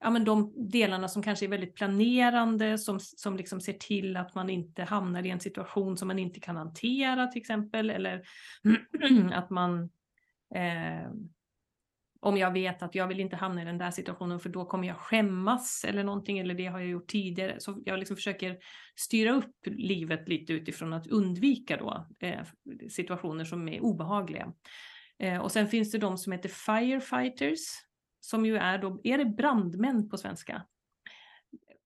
ja men de delarna som kanske är väldigt planerande, som, som liksom ser till att man inte hamnar i en situation som man inte kan hantera till exempel, eller att man eh, om jag vet att jag vill inte hamna i den där situationen för då kommer jag skämmas eller någonting eller det har jag gjort tidigare. Så jag liksom försöker styra upp livet lite utifrån att undvika då eh, situationer som är obehagliga. Eh, och sen finns det de som heter firefighters som ju är då, är det brandmän på svenska?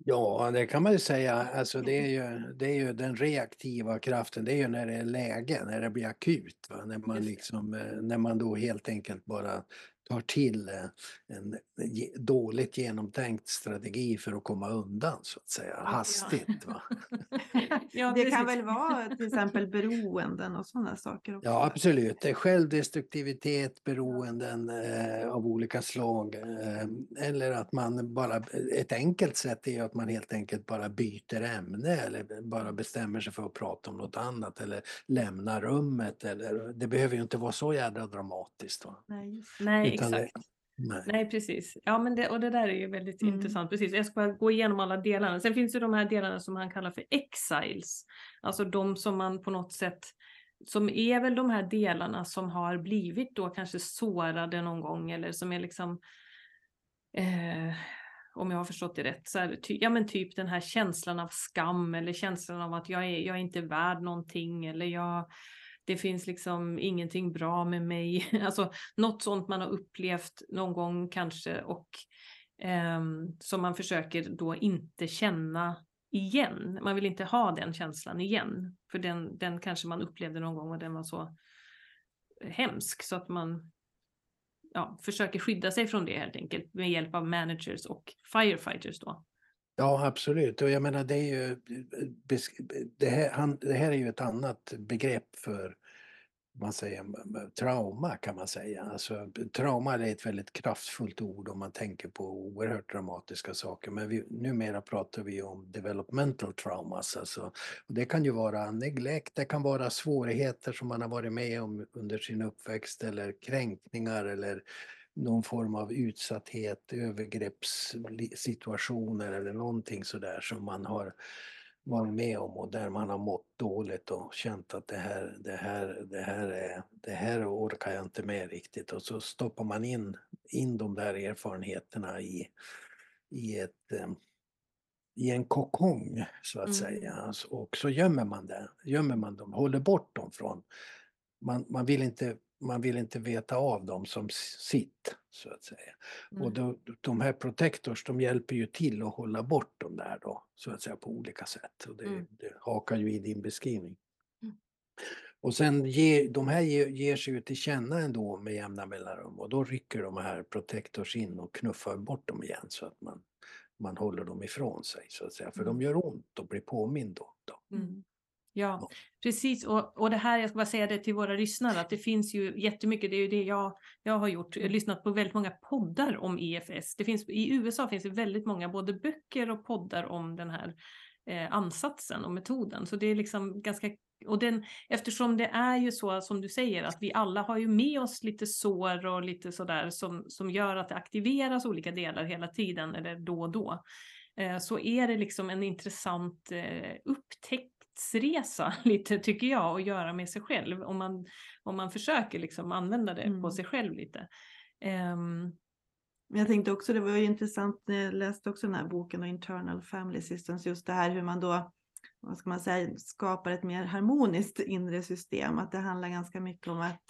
Ja, det kan man ju säga. Alltså det, är ju, det är ju den reaktiva kraften, det är ju när det är läge, när det blir akut. Va? När, man liksom, eh, när man då helt enkelt bara tar till eh, en dåligt genomtänkt strategi för att komma undan så att säga, hastigt. Va?
ja,
Det kan väl vara till exempel beroenden och sådana saker också?
Ja, absolut. Det är självdestruktivitet, beroenden eh, av olika slag. Eh, eller att man bara, ett enkelt sätt är att man helt enkelt bara byter ämne eller bara bestämmer sig för att prata om något annat eller lämnar rummet. Eller, det behöver ju inte vara så jädra dramatiskt. Va?
Nej, just.
Nej,
Utan det-
exakt.
Nej.
Nej, precis. Ja, men det, och det där är ju väldigt
Mm.
intressant. Precis. Jag ska bara gå igenom alla delarna. Sen finns det de här delarna som han kallar för exiles. Alltså de som man på något sätt, som är väl de här delarna som har blivit då kanske sårade någon gång eller som är liksom, eh, om jag har förstått det rätt, så här, ty, ja men typ den här känslan av skam eller känslan av att jag är, jag är inte värd någonting eller jag, det finns liksom ingenting bra med mig. Alltså något sånt man har upplevt någon gång kanske och eh, som man försöker då inte känna igen. Man vill inte ha den känslan igen. För den, den kanske man upplevde någon gång och den var så hemsk så att man ja, försöker skydda sig från det helt enkelt med hjälp av managers och firefighters då.
Ja, absolut. Och jag menar, det är ju, det här, han, det här är ju ett annat begrepp för man säger, trauma kan man säga. Alltså, trauma är ett väldigt kraftfullt ord om man tänker på oerhört dramatiska saker. Men vi, numera pratar vi om developmental traumas. Alltså, och det kan ju vara neglekt, det kan vara svårigheter som man har varit med om under sin uppväxt eller kränkningar eller någon form av utsatthet, övergreppssituationer eller någonting sådär som man har varit med om och där man har mått dåligt och känt att det här, det här, det här, är, det här orkar jag inte med riktigt och så stoppar man in, in de där erfarenheterna i, i ett eh, i en kokong så att
Mm.
säga Alltså, och så gömmer man det, gömmer man dem, håller bort dem från man, man, vill inte, man vill inte veta av dem som sitt så att säga. Och
Mm.
då, de här protectors de hjälper ju till att hålla bort dem där då så att säga på olika sätt. Och det,
Mm.
det hakar ju i din beskrivning.
Mm.
Och sen ger, de här ger, ger sig ju till känna ändå med jämna mellanrum och då rycker de här protectors in och knuffar bort dem igen så att man, man håller dem ifrån sig så att säga. För
Mm.
de gör ont och blir påmind om dem.
Mm. Ja, precis. Och, och det här, jag ska bara säga det till våra lyssnare, att det finns ju jättemycket, det är ju det jag, jag har gjort, jag har lyssnat på väldigt många poddar om EFS. Det finns, I USA finns det väldigt många, både böcker och poddar om den här eh, ansatsen och metoden. Så det är liksom ganska och den, eftersom det är ju så som du säger att vi alla har ju med oss lite sår och lite sådär som, som gör att det aktiveras olika delar hela tiden eller då och då. Eh, så är det liksom en intressant eh, upptäcktsresa lite tycker jag att göra med sig själv om man, om man försöker liksom använda det mm. på sig själv lite. Um,
jag tänkte också, det var ju intressant jag läste också den här boken och Internal Family Systems, just det här hur man då vad ska man säga, skapar ett mer harmoniskt inre system. Att det handlar ganska mycket om att,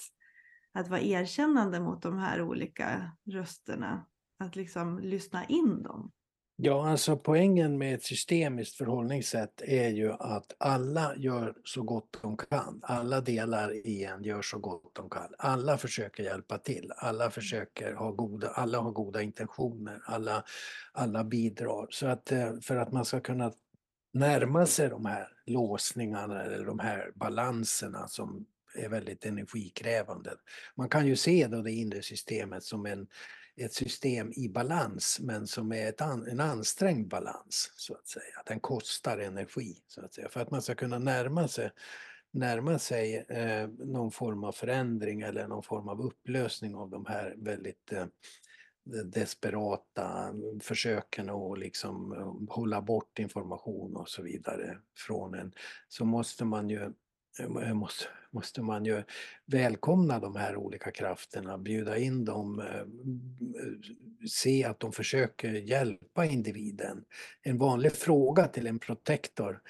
att vara erkännande mot de här olika rösterna. Att liksom lyssna in dem.
Ja, alltså poängen med ett systemiskt förhållningssätt är ju att alla gör så gott de kan. Alla delar i en gör så gott de kan. Alla försöker hjälpa till. Alla försöker ha goda, alla har goda intentioner. Alla, alla bidrar. Så att eh, för att man ska kunna närma sig de här låsningarna eller de här balanserna som är väldigt energikrävande. Man kan ju se då det inre systemet som en, ett system i balans men som är ett an, en ansträngd balans så att säga. Den kostar energi så att säga. För att man ska kunna närma sig, närma sig eh, någon form av förändring eller någon form av upplösning av de här väldigt eh, desperata försöken att liksom eh, hålla bort information och så vidare från en så måste man ju måste, måste man ju välkomna de här olika krafterna, bjuda in dem, eh, se att de försöker hjälpa individen. En vanlig fråga till en protektor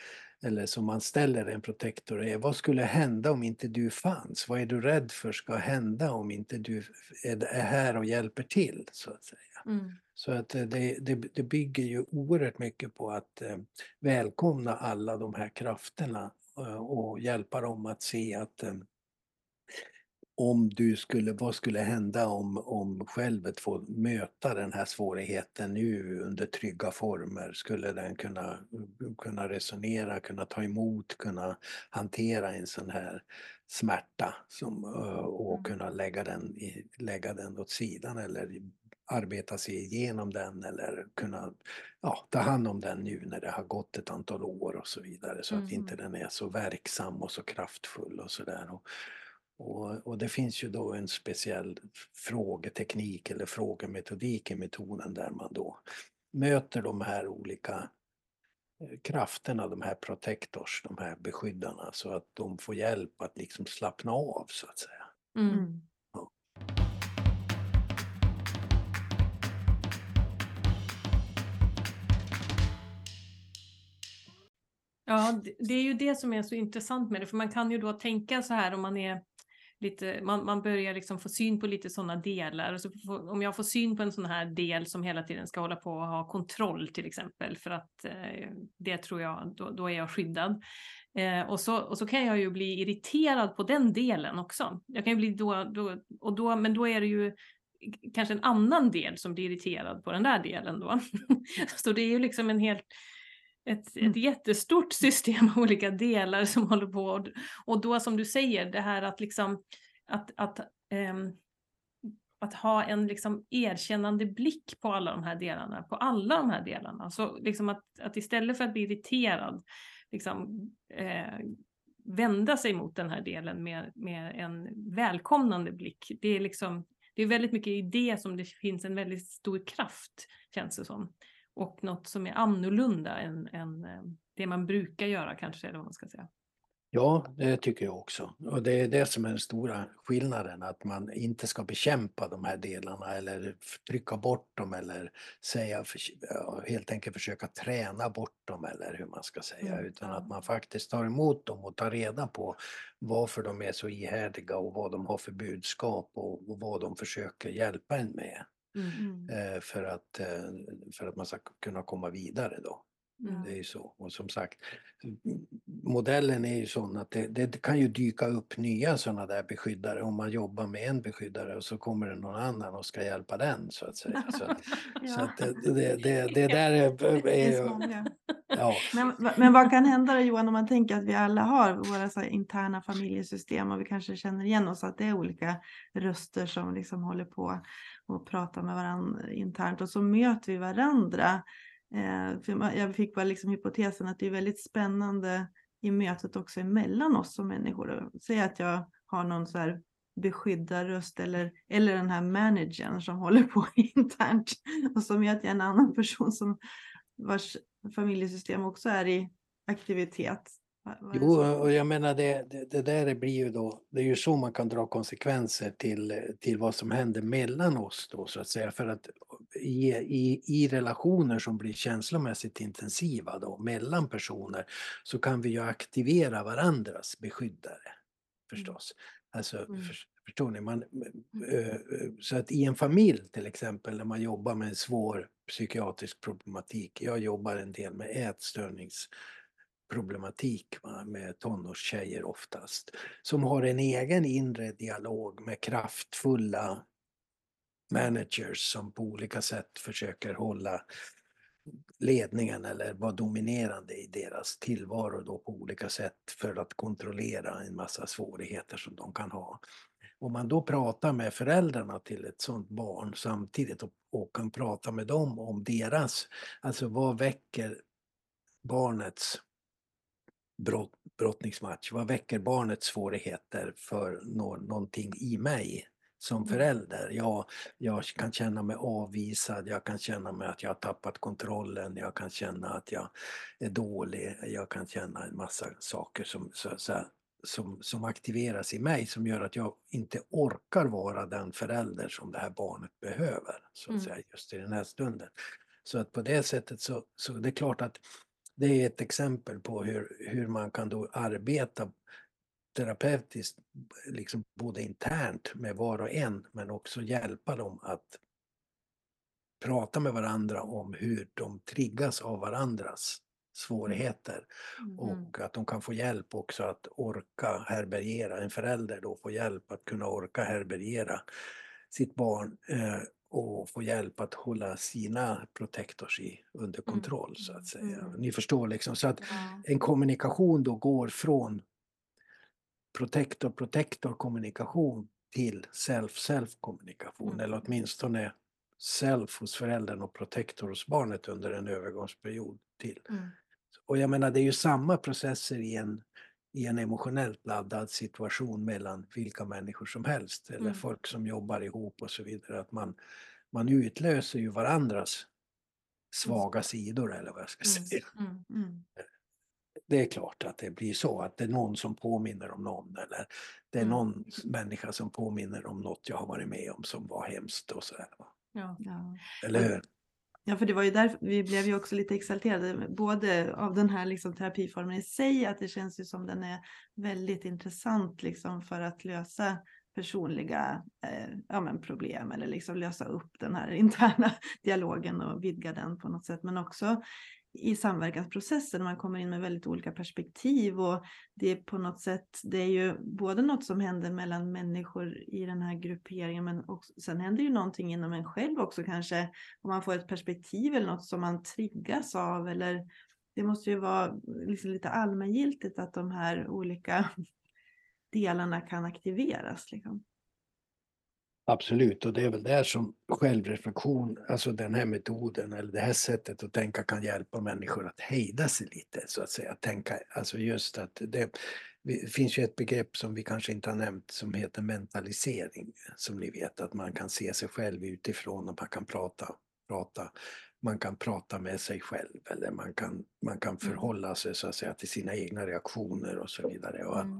eller som man ställer en protektor är vad skulle hända om inte du fanns? Vad är du rädd för ska hända om inte du är här och hjälper till? så att säga. Mm. Så att eh, det, det, det, bygger ju oerhört mycket på att eh, välkomna alla de här krafterna eh, och hjälpa dem att se att eh, om du skulle, vad skulle hända om, om självet får möta den här svårigheten nu under trygga former? Skulle den kunna, kunna resonera, kunna ta emot, kunna hantera en sån här smärta som, och mm. kunna lägga den, lägga den åt sidan eller arbeta sig igenom den eller kunna ja, ta hand om den nu när det har gått ett antal år och så vidare så mm. att inte den är så verksam och så kraftfull och sådär. Och, och det finns ju då en speciell frågeteknik eller frågemetodik i metoden där man då möter de här olika eh, krafterna, de här protectors, de här beskyddarna så att de får hjälp att liksom slappna av så att säga. Mm. Ja.
Det är ju det som är så intressant med det, för man kan ju då tänka så här om man är lite, man, man börjar liksom få syn på lite sådana delar. Så får, om jag får syn på en sån här del som hela tiden ska hålla på och ha kontroll till exempel, för att eh, det tror jag, då, då är jag skyddad. Eh, och, så, och så kan jag ju bli irriterad på den delen också. Jag kan ju bli då, då, och då, men då är det ju kanske en annan del som blir irriterad på den där delen då. så det är ju liksom en helt ett, mm. ett jättestort system av olika delar som håller på. Och då som du säger, det här att liksom att, att, ähm, att ha en liksom erkännande blick på alla de här delarna, på alla de här delarna. Så liksom att, att istället för att bli irriterad, liksom, eh, vända sig mot den här delen med, med en välkomnande blick. Det är, liksom, det är väldigt mycket i det som det finns en väldigt stor kraft, känns det som och något som är annorlunda än, än eh, det man brukar göra kanske, eller vad man ska säga.
Ja, det tycker jag också. Och det är det som är den stora skillnaden, att man inte ska bekämpa de här delarna eller trycka bort dem eller säga, helt enkelt försöka träna bort dem eller hur man ska säga, mm. utan att man faktiskt tar emot dem och tar reda på varför de är så ihärdiga och vad de har för budskap och, och vad de försöker hjälpa en med. Mm. Eh, för, att, eh, för att man ska kunna komma vidare då. Mm. Det är ju så. Och som sagt, modellen är ju sån att det, det, kan ju dyka upp nya sådana där beskyddare om man jobbar med en beskyddare och så kommer det någon annan och ska hjälpa den så att säga. Så, ja. så att det, det, det, det där är... är
ja. men, men vad kan hända då Johan om man tänker att vi alla har våra så interna familjesystem och vi kanske känner igen oss att det är olika röster som liksom håller på och pratar med varandra internt och så möter vi varandra Eh, jag fick bara liksom hypotesen att det är väldigt spännande i mötet också emellan oss som människor. Säg att jag har någon så här beskyddarröst eller, eller den här managern som håller på internt och som gör att jag är en annan person som vars familjesystem också är i aktivitet.
Jo, och jag menar det, det, det, där blir ju då, det är ju så man kan dra konsekvenser till, till vad som händer mellan oss då så att säga. För att i, i, i relationer som blir känslomässigt intensiva då mellan personer så kan vi ju aktivera varandras beskyddare mm. förstås. Alltså, mm. för, förstår ni? Man, äh, så att i en familj till exempel när man jobbar med en svår psykiatrisk problematik. Jag jobbar en del med problematik va, med tonårstjejer oftast. Som har en egen inre dialog med kraftfulla managers som på olika sätt försöker hålla ledningen eller vara dominerande i deras tillvaro då på olika sätt för att kontrollera en massa svårigheter som de kan ha. Om man då pratar med föräldrarna till ett sådant barn samtidigt och, och kan prata med dem om deras, alltså vad väcker barnets brott, brottningsmatch, vad väcker barnets svårigheter för nå, någonting i mig? som mm. förälder. Jag, jag kan känna mig avvisad, jag kan känna mig att jag har tappat kontrollen, jag kan känna att jag är dålig, jag kan känna en massa saker som, så, så, som, som aktiveras i mig som gör att jag inte orkar vara den förälder som det här barnet behöver så att mm. säga, just i den här stunden. Så att på det sättet så, så det är klart att det är ett exempel på hur, hur man kan då arbeta terapeutiskt, liksom både internt med var och en, men också hjälpa dem att prata med varandra om hur de triggas av varandras svårigheter. Mm. Och att de kan få hjälp också att orka härbärgera, en förälder då får hjälp att kunna orka härbärgera sitt barn eh, och få hjälp att hålla sina protektors i, under mm. kontroll mm. så att säga. Mm. Ni förstår liksom, så att en kommunikation då går från protektor-protektor kommunikation till self-self kommunikation mm. eller åtminstone self hos föräldern och protektor hos barnet under en övergångsperiod till. Mm. Och jag menar det är ju samma processer i en, i en emotionellt laddad situation mellan vilka människor som helst eller mm. folk som jobbar ihop och så vidare. Att man, man utlöser ju varandras svaga sidor eller vad jag ska mm. säga. Mm. Mm det är klart att det blir så, att det är någon som påminner om någon eller det är mm. någon människa som påminner om något jag har varit med om som var hemskt och sådär. Ja. Eller hur?
Ja, för det var ju därför vi blev ju också lite exalterade, både av den här liksom terapiformen i sig, att det känns ju som den är väldigt intressant liksom för att lösa personliga eh, ja, men problem eller liksom lösa upp den här interna dialogen och vidga den på något sätt. Men också i samverkansprocessen man kommer in med väldigt olika perspektiv och det är på något sätt, det är ju både något som händer mellan människor i den här grupperingen men också, sen händer ju någonting inom en själv också kanske om man får ett perspektiv eller något som man triggas av eller det måste ju vara liksom lite allmängiltigt att de här olika delarna kan aktiveras. Liksom.
Absolut, och det är väl där som självreflektion, alltså den här metoden eller det här sättet att tänka kan hjälpa människor att hejda sig lite så att säga. Tänka, alltså just att det, det finns ju ett begrepp som vi kanske inte har nämnt som heter mentalisering. Som ni vet att man kan se sig själv utifrån och man kan prata, prata man kan prata med sig själv eller man kan, man kan mm. förhålla sig så att säga till sina egna reaktioner och så vidare. Och att, mm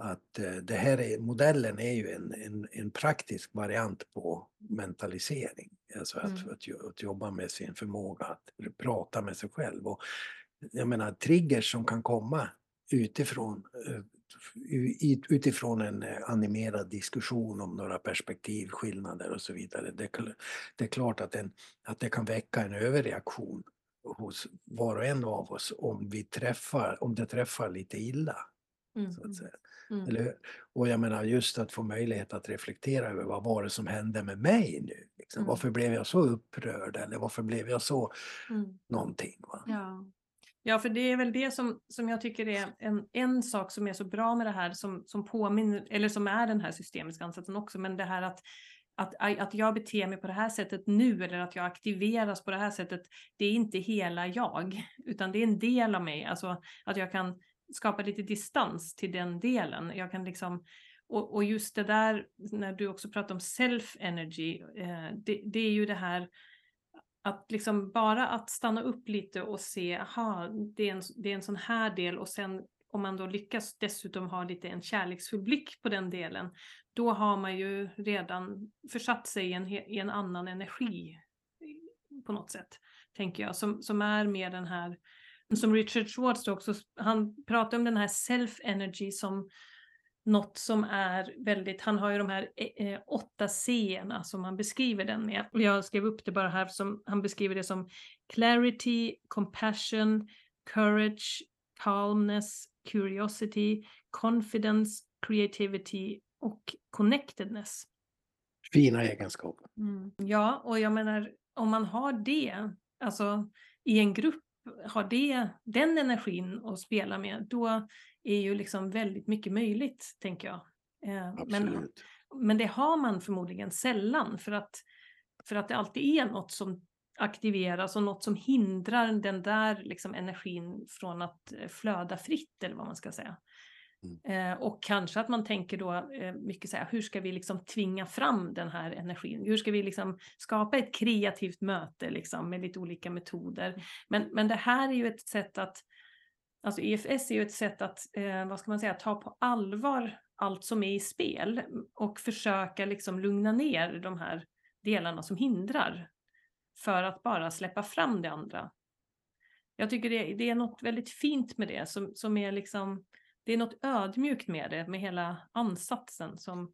att eh, det här är, modellen är ju en, en, en praktisk variant på mentalisering. Alltså att, mm. att, att, jobba med sin förmåga att prata med sig själv. Och jag menar triggers som kan komma utifrån, eh, utifrån en eh, animerad diskussion om några perspektivskillnader och så vidare. Det, det är klart att, en, att det kan väcka en överreaktion hos var och en av oss om, vi träffar, om det träffar lite illa. Mm. Så att säga. Mm. Eller, och jag menar just att få möjlighet att reflektera över vad var det som hände med mig nu? Liksom. Mm. Varför blev jag så upprörd eller varför blev jag så mm. någonting? Va?
Ja. ja, för det är väl det som, som jag tycker är en, en sak som är så bra med det här som, som påminner, eller som är den här systemiska ansatsen också, men det här att att, att jag beter mig på det här sättet nu eller att jag aktiveras på det här sättet, det är inte hela jag, utan det är en del av mig. Alltså att jag kan skapa lite distans till den delen. Jag kan liksom, och, och just det där, när du också pratar om self-energy, eh, det, det är ju det här att liksom bara att stanna upp lite och se, aha, det är, en, det är en sån här del och sen om man då lyckas dessutom ha lite en kärleksfull blick på den delen, då har man ju redan försatt sig i en, i en annan energi eh, på något sätt, tänker jag, som, som är mer den här, som Richard Schwartz också, han pratar om den här self-energy som något som är väldigt, han har ju de här eh, eh åtta c som han beskriver den med. Och jag skrev upp det bara här, som han beskriver det som clarity, compassion, courage, calmness, curiosity, confidence, creativity och connectedness.
Fina egenskaper.
Mm. Ja, och jag menar om man har det, alltså i en grupp, har det, den energin att spela med, då är ju liksom väldigt mycket möjligt, tänker jag.
Eh, men,
men det har man förmodligen sällan för att, för att det alltid är något som aktiveras och något som hindrar den där liksom energin från att eh, flöda fritt eller vad man ska säga. Mm. Eh, och kanske att man tänker då eh, mycket så här, hur ska vi liksom tvinga fram den här energin? Hur ska vi liksom skapa ett kreativt möte liksom med lite olika metoder? Mm. Men, men det här är ju ett sätt att, alltså EFS är ju ett sätt att, eh, vad ska man säga, ta på allvar allt som är i spel och försöka liksom lugna ner de här delarna som hindrar för att bara släppa fram det andra. Jag tycker det, det är något väldigt fint med det som, som är liksom det är något ödmjukt med det, med hela ansatsen som,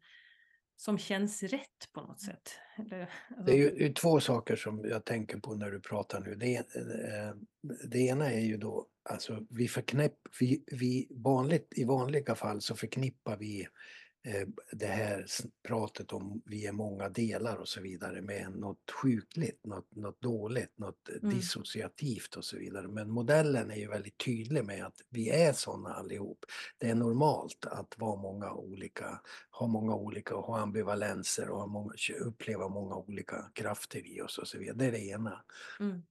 som känns rätt på något sätt. Eller,
alltså... Det är ju det är två saker som jag tänker på när du pratar nu. Det, eh, det ena är ju då, alltså vi förknipp, vi, vi vanligt, i vanliga fall så förknippar vi det här pratet om vi är många delar och så vidare med något sjukligt, något, något dåligt, något mm. dissociativt och så vidare. Men modellen är ju väldigt tydlig med att vi är sådana allihop. Det är normalt att vara många olika, ha många olika och ha ambivalenser och ha många, uppleva många olika krafter i oss och så vidare. Det är det ena. Mm.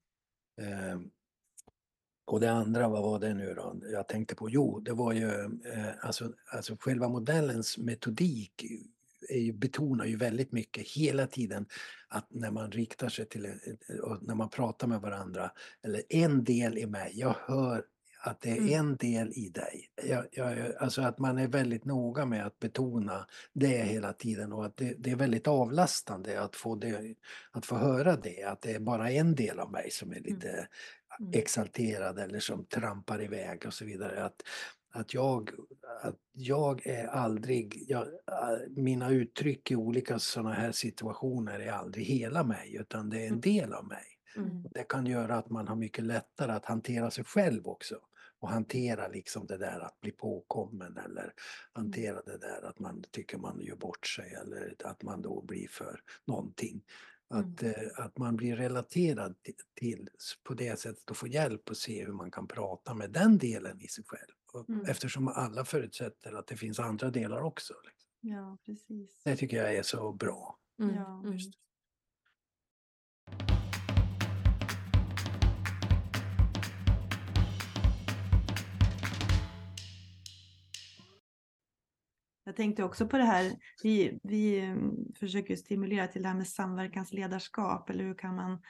Och det andra, vad var det nu då? Jag tänkte på, jo, det var ju eh, alltså, alltså själva modellens metodik är ju, betonar ju väldigt mycket hela tiden att när man riktar sig till, och när man pratar med varandra, eller en del i mig, jag hör att det är mm. en del i dig. Jag, jag, alltså att man är väldigt noga med att betona det hela tiden och att det, det, är väldigt avlastande att få, det, att få höra det, att det är bara en del av mig som är lite mm. Mm. Exalterad eller som trampar iväg och så vidare. Att, att, jag, att jag är aldrig, jag, äh, mina uttryck i olika sådana här situationer är aldrig hela mig utan det är en mm. del av mig. Mm. Det kan göra att man har mycket lättare att hantera sig själv också och hantera liksom det där att bli påkommen eller mm. hantera det där att man tycker man gör bort sig eller att man då blir för någonting. Att, mm. att man blir relaterad till, på det sättet och får hjälp att se hur man kan prata med den delen i sig själv. Mm. Eftersom alla förutsätter att det finns andra delar också. Liksom.
Ja, precis.
Det tycker jag är så bra.
Mm. Ja. Jag tänkte också på det här, vi, vi mm, försöker stimulera till det här med samverkansledarskap, eller hur kan man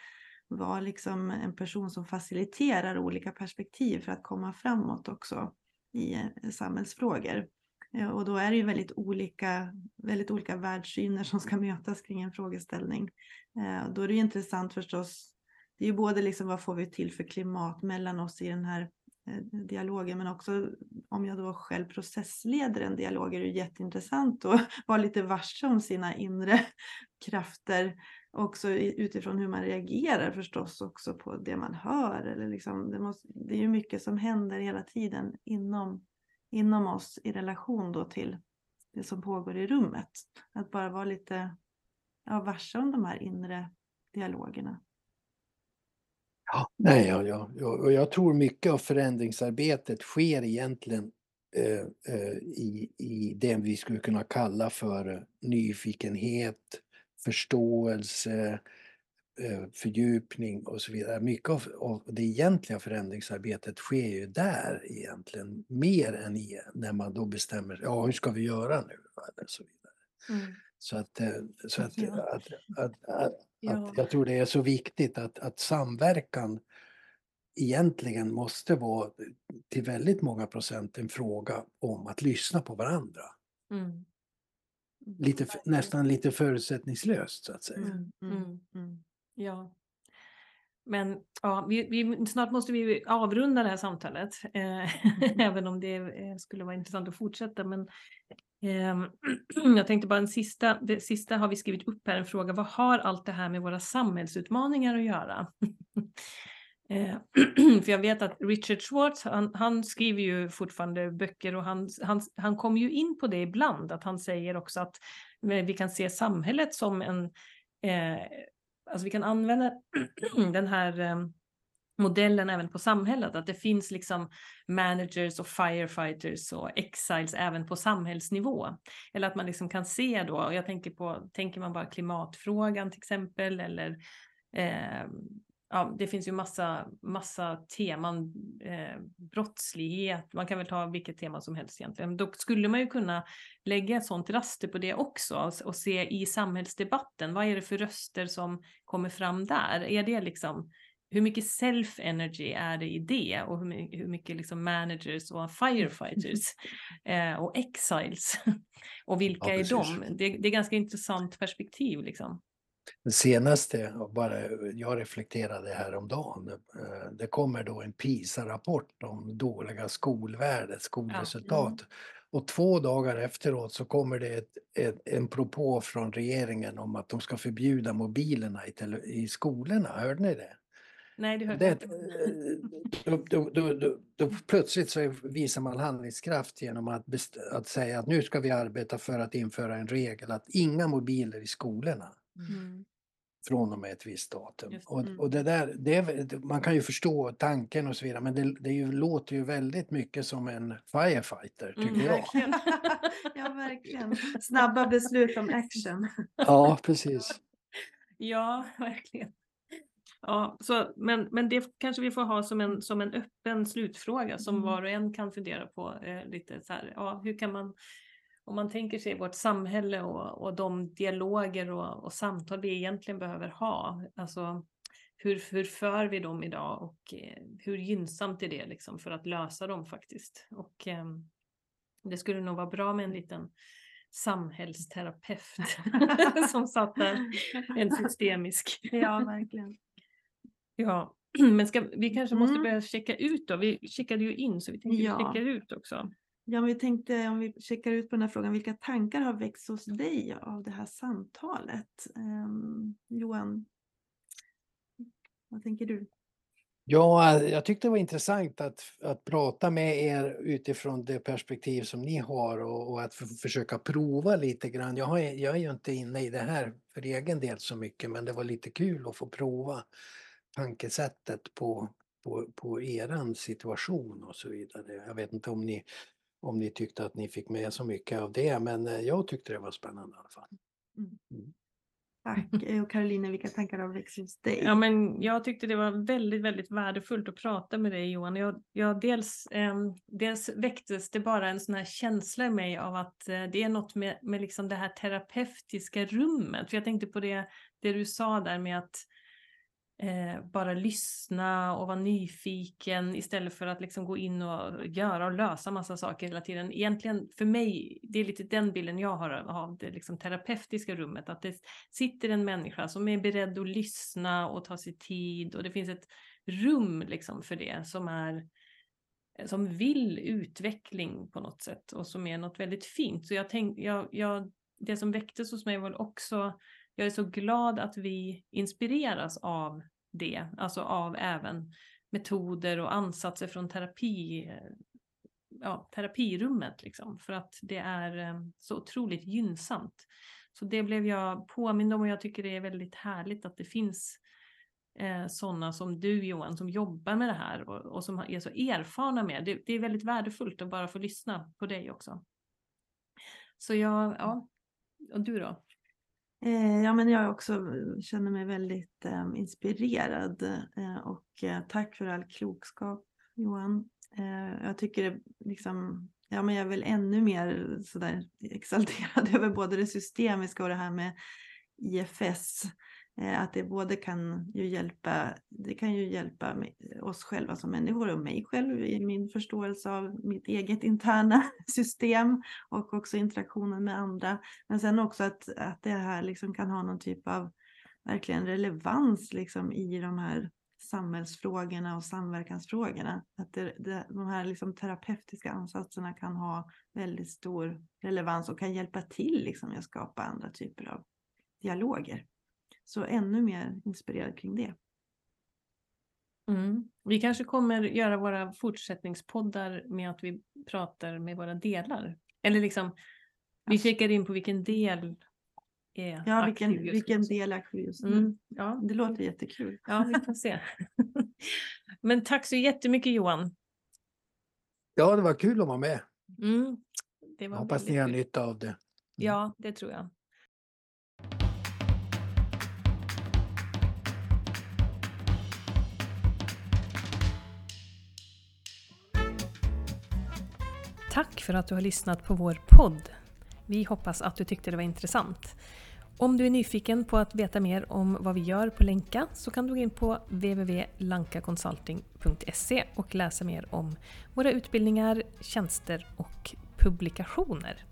vara liksom en person som faciliterar olika perspektiv för att komma framåt också i eh, samhällsfrågor. Eh, och då är det ju väldigt olika, väldigt olika världssyner som ska mötas kring en frågeställning. Eh, då är det ju intressant förstås, det är ju både liksom vad får vi till för klimat mellan oss i den här dialoger dialogen men också om jag då själv processleder en dialog är det jätteintressant att vara lite varse om sina inre krafter också utifrån hur man reagerar förstås också på det man hör. Eller liksom, det, måste, det är ju mycket som händer hela tiden inom, inom oss i relation då till det som pågår i rummet. Att bara vara lite ja, varse om de här inre dialogerna.
Ja, nej, ja, ja, ja, jag tror mycket av förändringsarbetet sker egentligen eh, eh, i, i det vi skulle kunna kalla för nyfikenhet, förståelse, eh, fördjupning och så vidare. Mycket av, av det egentliga förändringsarbetet sker ju där egentligen, mer än i, när man då bestämmer, ja hur ska vi göra nu? Eller så vidare.
Mm.
Så att, eh, så att, att, att, att,
Ja.
att jag tror det är så viktigt att, att samverkan egentligen måste vara till väldigt många procent en fråga om att lyssna på varandra.
Mm.
Lite, nästan lite förutsättningslöst så att säga.
Mm.
Mm.
Mm.
Mm.
Ja. Men ja, vi, vi, snart måste vi avrunda det här samtalet. Eh, även om det eh, skulle vara intressant att fortsätta. Men Ehm, jag tänkte bara en sista, det sista har vi skrivit upp här, en fråga. Vad har allt det här med våra samhällsutmaningar att göra? Ehm, för jag vet att Richard Schwartz, han, han skriver ju fortfarande böcker och han, han, han kommer ju in på det ibland, att han säger också att vi kan se samhället som en, eh, alltså vi kan använda den här eh, modellen även på samhället, att det finns liksom managers och firefighters och exiles även på samhällsnivå. Eller att man liksom kan se då, och jag tänker på, tänker man bara klimatfrågan till exempel, eller eh, ja, det finns ju massa, massa teman, eh, brottslighet, man kan väl ta vilket tema som helst egentligen. Då skulle man ju kunna lägga ett sånt raster på det också och, och se i samhällsdebatten, vad är det för röster som kommer fram där? Är det liksom, hur mycket self-energy är det i det och hur, my- hur mycket liksom managers och firefighters eh, och exiles och vilka
Ja,
är de? Det, det är ganska intressant perspektiv liksom.
Det senaste, bara jag reflekterade häromdagen, eh, det kommer då en PISA-rapport om dåliga skolvärdet, skolresultat. Och två dagar efteråt så kommer det ett, ett, en propå från regeringen om att de ska förbjuda mobilerna i, tele, i skolorna. Hörde ni det?
Nej, det hörde
det
inte.
då, då, då, då, då plötsligt så visar man handlingskraft genom att, att säga att nu ska vi arbeta för att införa en regel att inga mobiler i skolorna
Mm.
från och med ett visst datum.
Just.
Och,
Mm.
och det där, det man kan ju förstå tanken och så vidare men det, det ju, låter ju väldigt mycket som en firefighter tycker
Mm,
jag.
verkligen.
Ja, verkligen. Snabba beslut om action.
Ja, precis.
Ja, verkligen. Ja, så, men, men det kanske vi får ha som en, som en öppen slutfråga som
Mm.
var och en kan fundera på eh, lite så här, ja, hur kan man, om man tänker sig vårt samhälle och, och de dialoger och, och samtal vi egentligen behöver ha, alltså hur, hur för vi dem idag och eh, hur gynnsamt är det liksom för att lösa dem faktiskt? Och eh, det skulle nog vara bra med en liten samhällsterapeut som satt där, en systemisk.
Ja, verkligen.
Ja, men ska, vi kanske måste
Mm.
börja checka ut då. Vi checkade ju in så vi tänkte
Ja.
vi checkar ut också.
Ja, men vi tänkte om vi checkar ut på den här frågan, vilka tankar har väckts hos dig av det här samtalet? Ehm, Johan, vad tänker du?
Ja, jag tyckte det var intressant att, att prata med er utifrån det perspektiv som ni har och, och att försöka prova lite grann. Jag, har, jag är ju inte inne i det här för egen del så mycket men det var lite kul att få prova tankesättet på, på, på eran situation och så vidare. Jag vet inte om ni, om ni tyckte att ni fick med så mycket av det men eh, jag tyckte det var spännande i alla fall.
Tack. Eh, Och Caroline, vilka tankar har väckts hos dig?
Ja, men jag tyckte det var väldigt, väldigt värdefullt att prata med dig Johan. Jag, jag dels, ehm, dels väcktes det bara en sån här känsla i mig av att eh, det är något med, med liksom det här terapeutiska rummet. För jag tänkte på det, det du sa där med att eh, bara lyssna och vara nyfiken istället för att liksom gå in och göra och lösa massa saker hela tiden. Egentligen för mig, det är lite den bilden jag har av det liksom terapeutiska rummet, att det sitter en människa som är beredd att lyssna och ta sig tid och det finns ett rum liksom för det som är som vill utveckling på något sätt och som är något väldigt fint. Så jag tänkte, jag, jag, det som väcktes hos mig var också, jag är så glad att vi inspireras av det, alltså av även metoder och ansatser från terapi, ja, terapirummet liksom, för att det är eh, så otroligt gynnsamt. Så det blev jag påmind om och jag tycker det är väldigt härligt att det finns eh, sådana som du Johan som jobbar med det här och, och som är så erfarna med det. Det är väldigt värdefullt att bara få lyssna på dig också. Så jag, ja, och du då?
Eh, ja, men jag också eh, känner mig väldigt eh, inspirerad eh, och eh, tack för all klokskap Johan. Eh, jag tycker det liksom, ja men jag är väl ännu mer sådär exalterad över både det systemiska och det här med IFS. Eh, att det både kan ju hjälpa, det kan ju hjälpa oss själva som människor och mig själv i min förståelse av mitt eget interna system och också interaktionen med andra. Men sen också att, att det här liksom kan ha någon typ av verkligen relevans liksom i de här samhällsfrågorna och samverkansfrågorna. Att det, det, de här liksom terapeutiska ansatserna kan ha väldigt stor relevans och kan hjälpa till liksom att skapa andra typer av dialoger. Så ännu mer inspirerad kring det.
Mm. Vi kanske kommer göra våra fortsättningspoddar med att vi pratar med våra delar. Eller liksom, vi kikar in på vilken del är
Ja, vilken, vilken del är aktiv just nu. Mm. Ja. Det låter jättekul.
Ja, vi får se. Men tack så jättemycket Johan.
Ja, det var kul att vara med.
Mm. Det
var Hoppas ni har nytta av det. Mm.
Ja, det tror jag. Tack för att du har lyssnat på vår podd. Vi hoppas att du tyckte det var intressant. Om du är nyfiken på att veta mer om vad vi gör på Länka så kan du gå in på www.lankaconsulting.se och läsa mer om våra utbildningar, tjänster och publikationer.